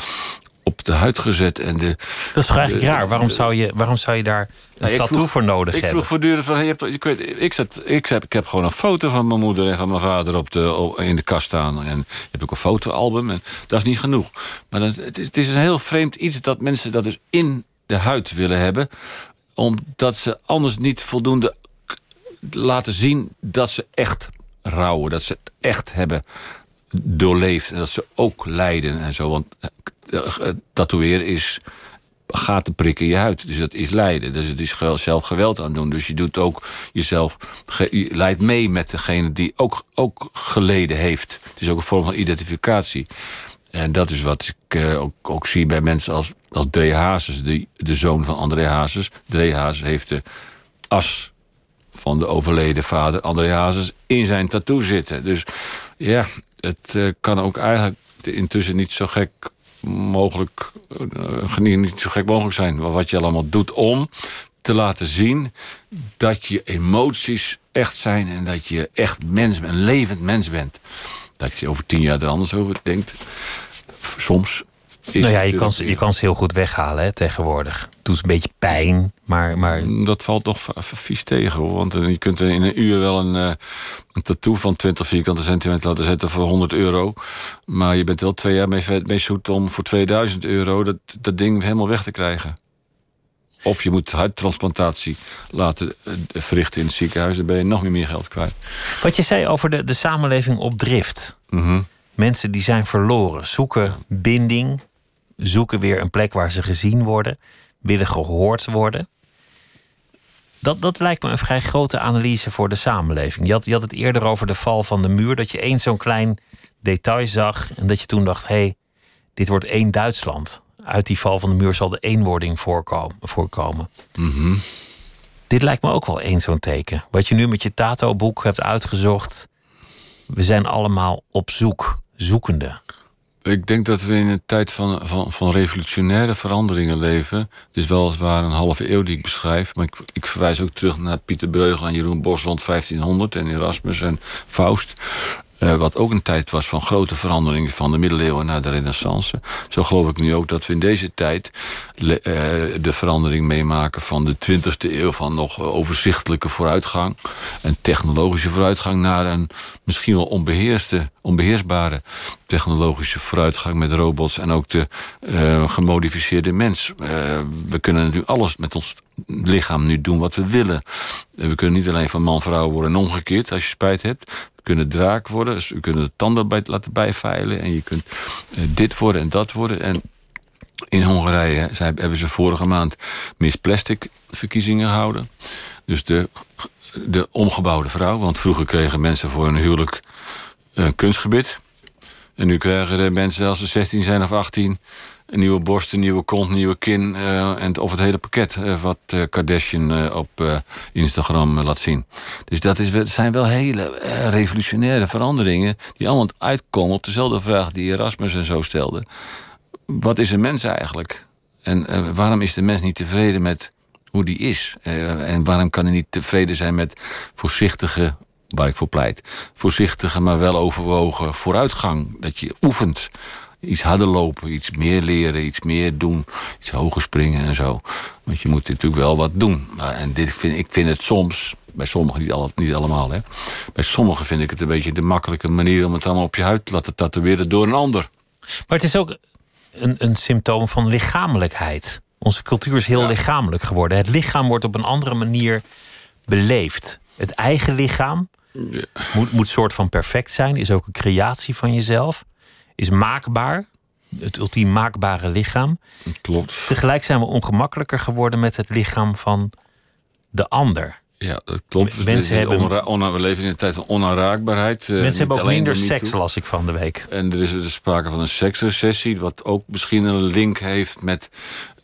op de huid gezet. En de, Dat is eigenlijk raar? Waarom zou je, waarom zou je daar een Nou, ik tattoo vroeg- voor nodig ik hebben? vroeg voortdurend van, hey, je hebt, je ik, zat, ik, heb, ik heb gewoon een foto van mijn moeder en van mijn vader op de, op- in de kast staan. En hebt ook een fotoalbum en dat is niet genoeg. Maar dat, het, is, het is een heel vreemd iets dat mensen dat dus in de huid willen hebben. Omdat ze anders niet voldoende laten zien dat ze echt rouwen. Dat ze het echt hebben doorleefd. En dat ze ook lijden en zo. Want uh, tatoeëren is gaten prikken in je huid. Dus dat is lijden. Dus het is zelf geweld aan doen. Dus je doet ook jezelf. Je leidt mee met degene die ook, ook geleden heeft. Het is ook een vorm van identificatie. En dat is wat ik uh, ook, ook, zie bij mensen als, als Dree Hazes, de, de zoon van André Hazes. Dree Hazes heeft de as van de overleden vader André Hazes in zijn tattoo zitten. Dus ja, het uh, kan ook eigenlijk intussen niet zo gek mogelijk, uh, niet zo gek mogelijk zijn. Wat je allemaal doet om te laten zien dat je emoties echt zijn en dat je echt mens, een levend mens bent. Dat je over tien jaar er anders over denkt. Soms nou ja, je kan, ze, je kan ze heel goed weghalen hè, tegenwoordig. Het doet een beetje pijn, maar, maar... Dat valt toch vies tegen, hoor. Want eh, je kunt in een uur wel een, uh, een tattoo van 20 vierkante centimeter laten zetten voor 100 euro. Maar je bent wel twee jaar mee, mee zoet om voor 2000 euro dat, dat ding helemaal weg te krijgen. Of je moet harttransplantatie laten eh, verrichten in het ziekenhuis. Dan ben je nog meer, meer geld kwijt. Wat je zei over de, de samenleving op drift. Mm Mensen die zijn verloren, zoeken binding, zoeken weer een plek waar ze gezien worden, willen gehoord worden. Dat, dat lijkt me een vrij grote analyse voor de samenleving. Je had, je had het eerder over de val van de muur, dat je één zo'n klein detail zag en dat je toen dacht: hé, hey, dit wordt één Duitsland. Uit die val van de muur zal de eenwording voorkomen. voorkomen. Mm Dit lijkt me ook wel één zo'n teken. Wat je nu met je Tato-boek hebt uitgezocht. We zijn allemaal op zoek, zoekende. Ik denk dat we in een tijd van, van, van revolutionaire veranderingen leven. Het is weliswaar een halve eeuw die ik beschrijf. Maar ik, ik verwijs ook terug naar Pieter Breugel en Jeroen Bos rond 1500. En Erasmus en Faust. Uh, wat ook een tijd was van grote veranderingen van de middeleeuwen naar de renaissance. Zo geloof ik nu ook dat we in deze tijd uh, de verandering meemaken van de 20e eeuw van nog overzichtelijke vooruitgang en technologische vooruitgang naar een misschien wel onbeheerste, onbeheersbare technologische vooruitgang met robots en ook de gemodificeerde mens. we kunnen nu alles met ons lichaam nu doen wat we willen. We kunnen niet alleen van man-vrouw worden en omgekeerd als je spijt hebt kunnen draak worden. Dus u kunt de tanden bij, laten bijveilen. En je kunt uh, dit worden en dat worden. En in Hongarije hebben ze vorige maand Miss Plastic verkiezingen gehouden. Dus de, de omgebouwde vrouw. Want vroeger kregen mensen voor een huwelijk een uh, kunstgebit. En nu krijgen de mensen als ze 16 zijn of 18 een nieuwe borst, een nieuwe kont, een nieuwe kin. Uh, en, of het hele pakket uh, wat uh, Kardashian op Instagram laat zien. Dus dat is, zijn wel hele revolutionaire veranderingen... die allemaal uitkomen op dezelfde vraag die Erasmus en zo stelde. Wat is een mens eigenlijk? En waarom is de mens niet tevreden met hoe die is? en waarom kan hij niet tevreden zijn met voorzichtige waar ik voor pleit. Voorzichtige, maar wel overwogen vooruitgang. Dat je oefent iets harder lopen, iets meer leren, iets meer doen, iets hoger springen en zo. Want je moet natuurlijk wel wat doen. En dit vind, ik vind het soms, bij sommigen niet, al, niet allemaal, hè. Bij sommigen vind ik het een beetje de makkelijke manier om het allemaal op je huid te laten tatoeëren door een ander. Maar het is ook een, een symptoom van lichamelijkheid. Onze cultuur is heel lichamelijk geworden. Het lichaam wordt op een andere manier beleefd. Het eigen lichaam moet, moet soort van perfect zijn, is ook een creatie van jezelf is maakbaar. Het ultiem maakbare lichaam. Klopt. Tegelijk zijn we ongemakkelijker geworden met het lichaam van de ander. Ja, dat klopt. Mensen hebben, we leven in een tijd van onaanraakbaarheid. Eh, mensen hebben ook minder seks, las ik van de week. En er is er sprake van een seksrecessie... wat ook misschien een link heeft met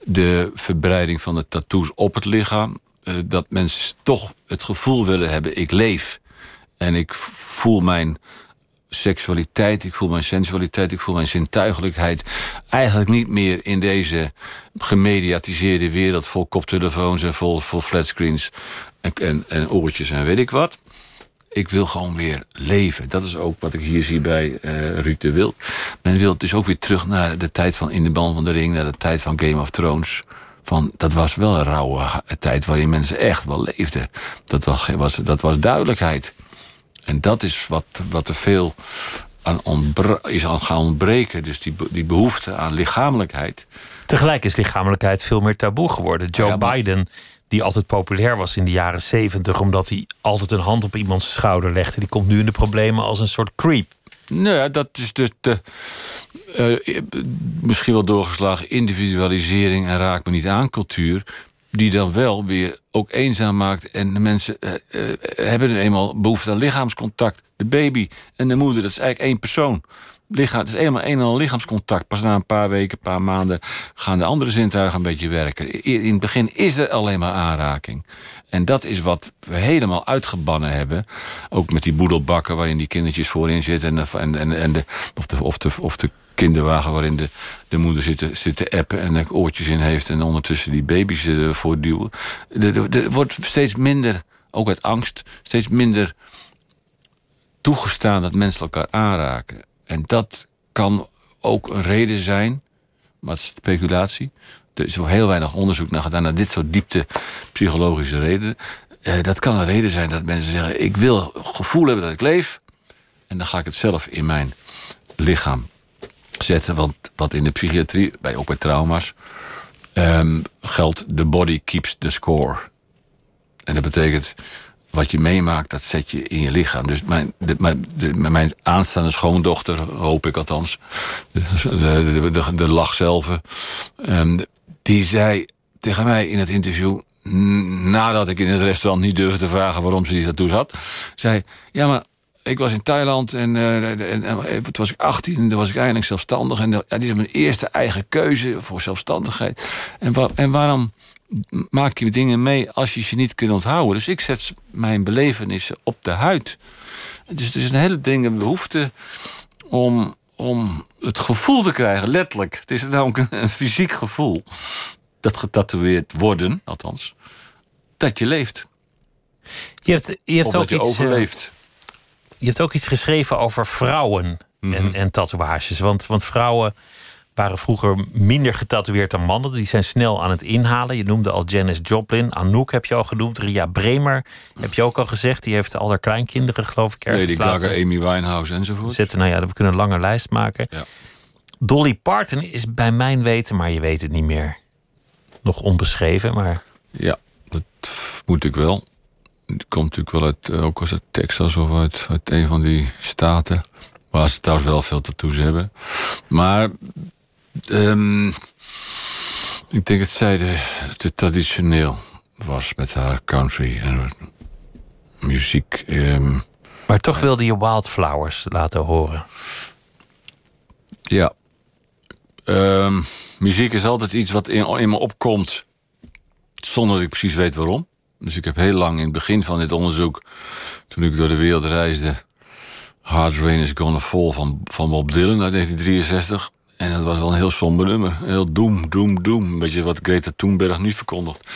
de verbreiding van de tattoos op het lichaam. Uh, dat mensen toch het gevoel willen hebben, ik leef. En ik voel mijn seksualiteit, ik voel mijn sensualiteit, ik voel mijn zintuigelijkheid. Eigenlijk niet meer in deze gemediatiseerde wereld vol koptelefoons en vol, vol flatscreens en, en, en oortjes en weet ik wat. Ik wil gewoon weer leven. Dat is ook wat ik hier zie bij uh, Ruud de Wild. Men wil dus ook weer terug naar de tijd van In de Band van de Ring... naar de tijd van Game of Thrones. Van, dat was wel een rauwe tijd waarin mensen echt wel leefden. Dat was, was, dat was duidelijkheid. En dat is wat, wat er veel aan is aan gaan ontbreken. Dus die, die behoefte aan lichamelijkheid. Tegelijk is lichamelijkheid veel meer taboe geworden. Joe Biden, die altijd populair was in de jaren zeventig... omdat hij altijd een hand op iemands schouder legde... die komt nu in de problemen als een soort creep. Nou ja, dat is dus de, eh, misschien wel doorgeslagen individualisering en raak me niet aan cultuur. Die dan wel weer ook eenzaam maakt. En de mensen eh, eh, hebben eenmaal behoefte aan lichaamscontact. De baby en de moeder, dat is eigenlijk één persoon. Lichaam, het is eenmaal een en al lichaamscontact. Pas na een paar weken, een paar maanden gaan de andere zintuigen een beetje werken. In het begin is er alleen maar aanraking. En dat is wat we helemaal uitgebannen hebben. Ook met die boedelbakken waarin die kindertjes voorin zitten. En, en, en de, of, de, of, de, of de kinderwagen waarin de, de moeder zit zit te appen en er oortjes in heeft. En ondertussen die baby's ervoor duwen. Er, wordt steeds minder, ook uit angst, steeds minder toegestaan dat mensen elkaar aanraken. En dat kan ook een reden zijn, maar het is speculatie. Er is wel heel weinig onderzoek naar gedaan naar dit soort diepte psychologische redenen. Eh, dat kan een reden zijn dat mensen zeggen: Ik wil gevoel hebben dat ik leef. En dan ga ik het zelf in mijn lichaam zetten. Want wat in de psychiatrie, bij, ook bij trauma's, ehm, geldt: the body keeps the score. En dat betekent, wat je meemaakt, dat zet je in je lichaam. Dus mijn, de, mijn, mijn aanstaande schoondochter, hoop ik althans, de, de, de, lach zelf, ehm, die zei tegen mij in het interview, nadat ik in het restaurant niet durfde te vragen waarom ze die tattoo had, zei, ja maar ik was in Thailand en, eh, en, en, en toen was ik 18 en toen was ik eindelijk zelfstandig. En ja, die is mijn eerste eigen keuze voor zelfstandigheid. En, wa- en waarom maak je dingen mee als je ze niet kunt onthouden? Dus ik zet mijn belevenissen op de huid. Dus het is een hele dringende behoefte om, om het gevoel te krijgen, letterlijk. Het is namelijk een, een fysiek gevoel. Dat getatoeëerd worden, althans. Dat je leeft. Je hebt, je hebt Of ook dat je iets, eh, overleeft. Je hebt ook iets geschreven over vrouwen Mhm. en, en tatoeages. Want, want vrouwen waren vroeger minder getatoeëerd dan mannen. Die zijn snel aan het inhalen. Je noemde al Janis Joplin. Anouk heb je al genoemd. Ria Bremer heb je ook al gezegd. Die heeft al haar kleinkinderen, geloof ik, ergens Lady Gaga, Amy Winehouse enzovoort. zetten. Nou ja, we kunnen een lange lijst maken. Ja. Dolly Parton is bij mijn weten, maar je weet het niet meer. Nog onbeschreven, maar Ja, dat moet ik wel. Het komt natuurlijk wel uit, eh, ook als uit Texas of uit, uit een van die staten. Waar ze trouwens wel veel tattoos hebben. Maar ehm, ik denk dat zij de, te traditioneel was met haar country en muziek. ehm, Maar toch wilde je Wildflowers laten horen. Ja. Ehm, muziek is altijd iets wat in, in me opkomt zonder dat ik precies weet waarom. Dus ik heb heel lang in het begin van dit onderzoek, toen ik door de wereld reisde, Hard Rain is Gonna Fall van, van Bob Dylan uit 1963. En dat was wel een heel somber nummer. Heel doem, doem, doem. Een beetje wat Greta Thunberg nu verkondigt.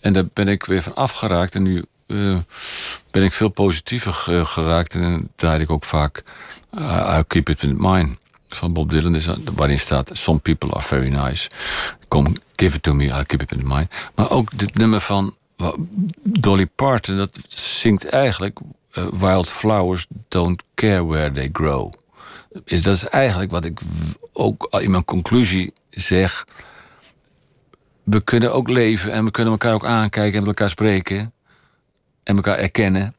En daar ben ik weer van afgeraakt. En nu eh, ben ik veel positiever ge- geraakt. En draai ik ook vaak uh, I Keep It In Mind van Bob Dylan. Dus, waarin staat, some people are very nice. Come, give it to me, I'll keep it in mind. Maar ook dit nummer van Dolly Parton, dat zingt eigenlijk... eh, Wild flowers don't care where they grow. Is, dat is eigenlijk wat ik ook in mijn conclusie zeg. We kunnen ook leven en we kunnen elkaar ook aankijken en met elkaar spreken. En elkaar erkennen.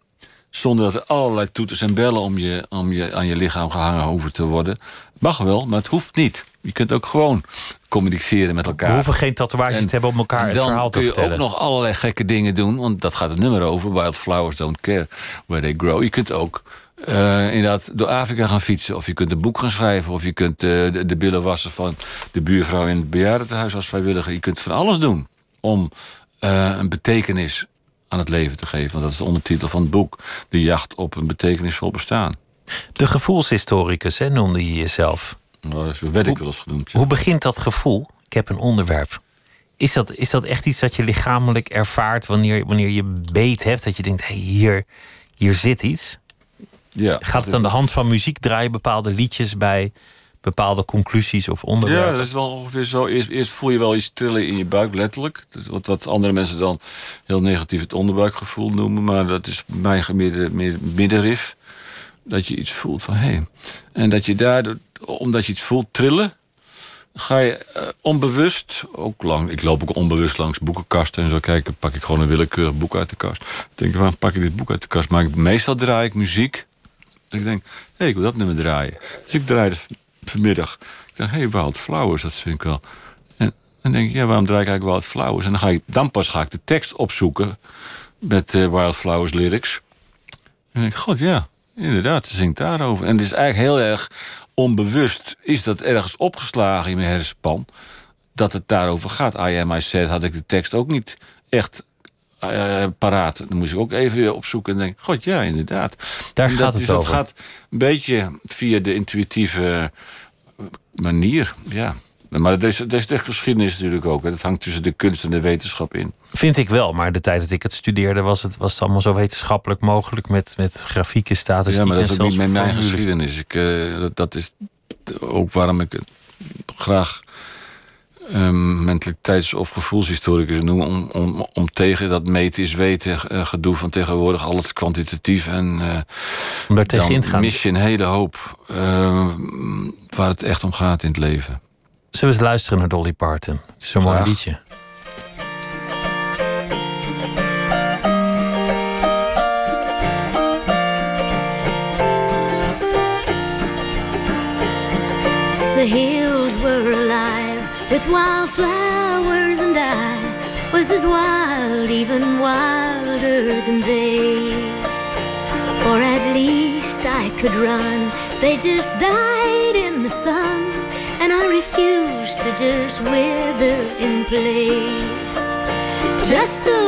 Zonder dat er allerlei toeters en bellen om je, om je, aan je lichaam gehangen hoeven te worden. Mag wel, maar het hoeft niet. Je kunt ook gewoon communiceren met elkaar. We hoeven geen tatoeages En- te hebben om elkaar en het dan verhaal te kun je vertellen. ook nog allerlei gekke dingen doen. Want dat gaat het nummer over. Wildflowers don't care where they grow. Je kunt ook eh, inderdaad door Afrika gaan fietsen. Of je kunt een boek gaan schrijven. Of je kunt eh, de, de billen wassen van de buurvrouw in het bejaardentehuis als vrijwilliger. Je kunt van alles doen om eh, een betekenis aan het leven te geven. Want dat is de ondertitel van het boek. De jacht op een betekenisvol bestaan. De gevoelshistoricus, hè, noemde je jezelf. Nou, zo werd ik wel eens genoemd. ja. Hoe begint dat gevoel? Ik heb een onderwerp. Is dat, is dat echt iets dat je lichamelijk ervaart wanneer, wanneer je beet hebt? Dat je denkt, hé, hey, hier, hier zit iets. Ja, Gaat het aan de hand van muziek draaien, bepaalde liedjes bij bepaalde conclusies of onderwerpen? Ja, dat is wel ongeveer zo. Eerst, eerst voel je wel iets trillen in je buik, letterlijk. Wat, wat andere mensen dan heel negatief het onderbuikgevoel noemen. Maar dat is bij mij meer, meer middenrif. Dat je iets voelt van hé. En dat je daardoor, omdat je iets voelt trillen, ga je eh, onbewust, ook lang, ik loop ook onbewust langs boekenkasten en zo kijken, pak ik gewoon een willekeurig boek uit de kast. Denk ik, waarom pak ik dit boek uit de kast? Maar meestal draai ik muziek. Dat ik denk, hé, ik wil dat nummer draaien. Dus ik draai de vanmiddag. Ik dacht, hé, hey, Wild Flowers, dat vind ik wel. En dan denk ik, ja, waarom draai ik eigenlijk Wild Flowers? En dan, ga ik, dan pas ga ik de tekst opzoeken met uh, Wild Flowers lyrics. En denk ik, god ja, inderdaad, ze zingt daarover. En het is eigenlijk heel erg onbewust, is dat ergens opgeslagen in mijn hersenpan... dat het daarover gaat. I am I said had ik de tekst ook niet echt uh, paraat. Dan moest ik ook even weer opzoeken en denk, god ja, inderdaad. Daar gaat het dus over. Dat gaat een beetje via de intuïtieve manier, ja. Maar dat is, dat is de geschiedenis natuurlijk ook. Hè. Dat hangt tussen de kunst en de wetenschap in. Vind ik wel, maar de tijd dat ik het studeerde was het, was het allemaal zo wetenschappelijk mogelijk met, met grafieken, statistieken. Ja, maar dat is ook niet mijn formules. geschiedenis. Ik, eh, dat, dat is ook waarom ik het graag um, mentaliteits- of gevoelshistoricus noem... Om, om, om tegen dat meten is weten uh, gedoe van tegenwoordig... al het kwantitatief en uh, om daar tegen in te gaan. mis je een hele hoop uh, waar het echt om gaat in het leven. Zullen we eens luisteren naar Dolly Parton? Het is zo'n mooi liedje. Wildflowers, and I was as wild, even wilder than they. Or at least I could run. They just died in the sun, and I refused to just wither in place. Just a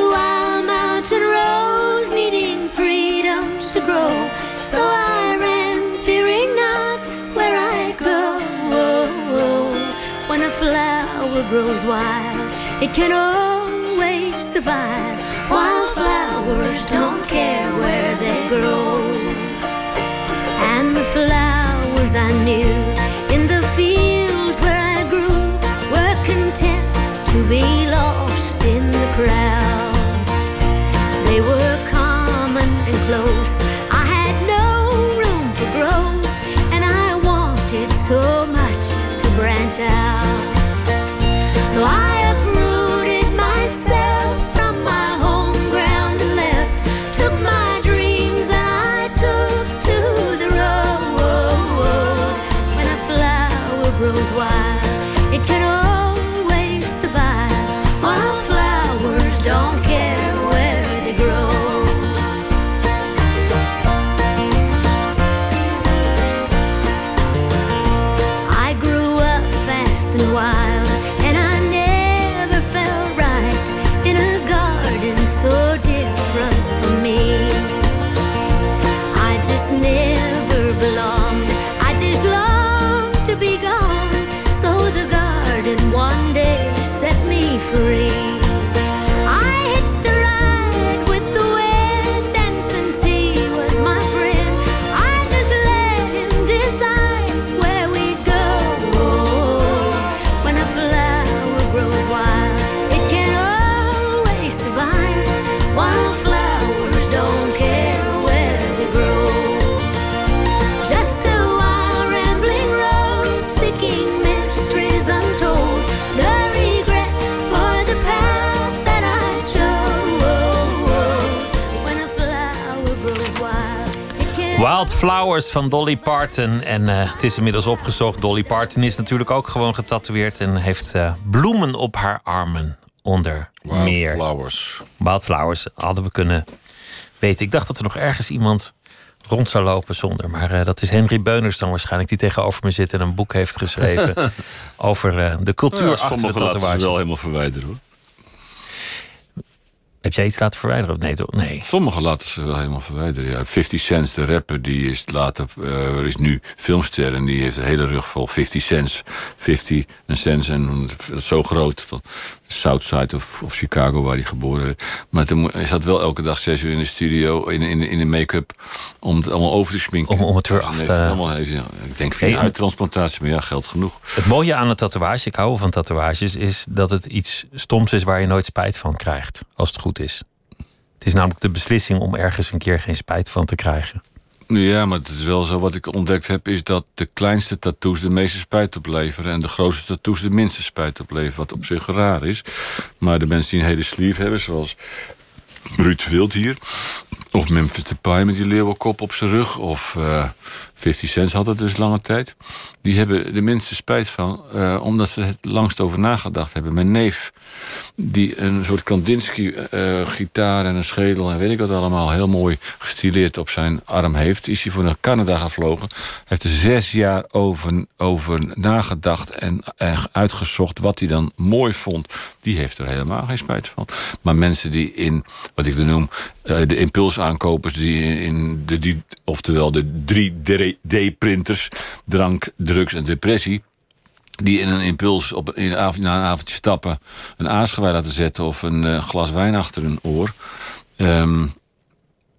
grows wild, it can always survive. Wildflowers don't care where they grow. And the flowers I knew in the fields where I grew were content to be lost in the crowd. They were common and close. Can Wildflowers van Dolly Parton. En uh, het is inmiddels opgezocht. Dolly Parton is natuurlijk ook gewoon getatoeëerd en heeft uh, bloemen op haar armen onder meer. Wildflowers. Wildflowers hadden we kunnen weten. Ik dacht dat er nog ergens iemand rond zou lopen zonder. Maar uh, dat is Henry Beuners dan waarschijnlijk... die tegenover me zit en een boek heeft geschreven... over de cultuur ja, achter de tatoeage. wel helemaal verwijderen hoor. Heb jij iets laten verwijderen? Nee, toch? Nee. Sommigen laten ze wel helemaal verwijderen. Ja. 50 Cent, de rapper, die is later, er is nu filmster en die heeft een hele rug vol 50 cents. 50 cents en dat is zo groot. Southside of, of Chicago, waar hij geboren werd. Maar toen, hij zat wel elke dag zes uur in de studio, in, in, in de make-up, om het allemaal over te schminken. Om, om het weer af te... Allemaal, ik denk via hey, huidtransplantatie, maar ja, geld genoeg. Het mooie aan een tatoeage, ik hou van tatoeages, is dat het iets stoms is waar je nooit spijt van krijgt, als het goed is. Het is namelijk de beslissing om ergens een keer geen spijt van te krijgen. Ja, maar het is wel zo. Wat ik ontdekt heb, is dat de kleinste tattoos de meeste spijt opleveren. En de grootste tattoos de minste spijt opleveren. Wat op zich raar is. Maar de mensen die een hele sleeve hebben, zoals Ruud Wild hier. Of Memphis Depay met die leeuwenkop op zijn rug. Of uh, 50 Cent had het dus lange tijd. Die hebben de minste spijt van, eh, omdat ze het langst over nagedacht hebben. Mijn neef, die een soort Kandinsky-gitaar en een schedel en weet ik wat allemaal... heel mooi gestileerd op zijn arm heeft, is hij voor naar Canada gevlogen. heeft er zes jaar over, over nagedacht en, en uitgezocht wat hij dan mooi vond. Die heeft er helemaal geen spijt van. Maar mensen die in, wat ik dan noem, eh, de impulsaankopers... die in de, die, oftewel de 3D-printers, drank, drugs en depressie die in een impuls op, in na een avondje stappen... een aasgewei laten zetten of een uh, glas wijn achter hun oor. Um,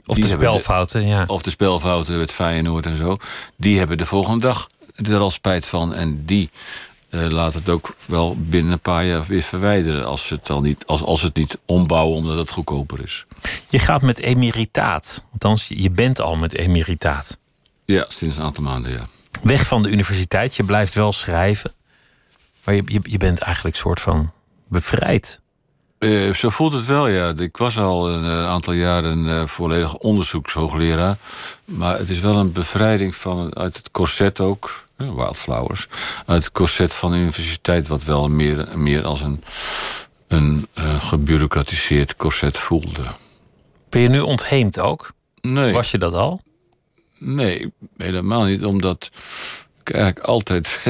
of de spelfouten, ja. Of de spelfouten, het Feyenoord en zo. Die hebben de volgende dag er al spijt van. En die uh, laat het ook wel binnen een paar jaar weer verwijderen... als ze het, al niet, als, als het niet ombouwen omdat het goedkoper is. Je gaat met emeritaat. Althans, je bent al met emeritaat. Ja, sinds een aantal maanden, ja. Weg van de universiteit, je blijft wel schrijven. Maar je, je, je bent eigenlijk soort van bevrijd. Uh, zo voelt het wel, ja. Ik was al een, een aantal jaren uh, volledig onderzoekshoogleraar. Maar het is wel een bevrijding van, uit het corset ook. Wildflowers. Uit het corset van de universiteit, wat wel meer, meer als een, een gebureaucratiseerd corset voelde. Ben je nu ontheemd ook? Nee. Was je dat al? Nee, helemaal niet. Omdat ik eigenlijk altijd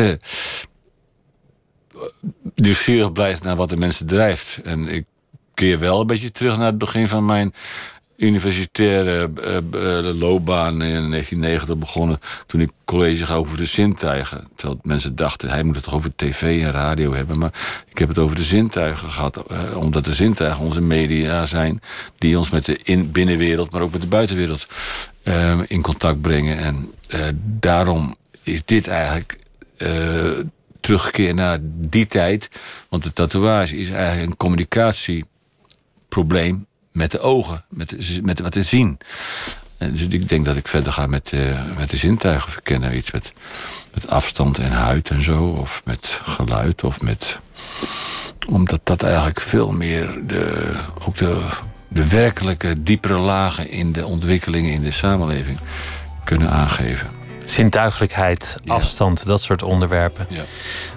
nieuwsgierig blijf naar wat de mensen drijft. En ik keer wel een beetje terug naar het begin van mijn universitaire uh, loopbaan in 1990 begonnen... toen ik college gaf over de zintuigen. Terwijl mensen dachten, hij moet het toch over tv en radio hebben. Maar ik heb het over de zintuigen gehad. Uh, omdat de zintuigen onze media zijn... die ons met de in binnenwereld, maar ook met de buitenwereld... in contact brengen. En daarom is dit eigenlijk terugkeer naar die tijd. Want de tatoeage is eigenlijk een communicatieprobleem met de ogen, met, met wat te zien. En dus ik denk dat ik verder ga met, uh, met de zintuigen verkennen. Iets met, met afstand en huid en zo. Of met geluid. Of met... Omdat dat eigenlijk veel meer de, ook de, de werkelijke diepere lagen in de ontwikkelingen in de samenleving kunnen aangeven. Zintuigelijkheid, afstand, dat soort onderwerpen. Ja.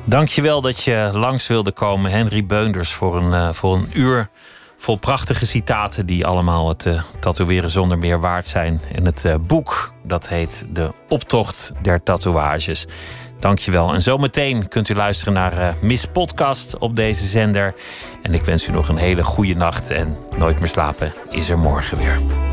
Dank je wel dat je langs wilde komen, Henry Beunders, voor een, uh, voor een uur vol prachtige citaten die allemaal het uh, tatoeëren zonder meer waard zijn. En het uh, boek, dat heet De Optocht der Tatoeages. Dankjewel. En zometeen kunt u luisteren naar uh, Miss Podcast op deze zender. En ik wens u nog een hele goede nacht. En Nooit meer slapen is er morgen weer.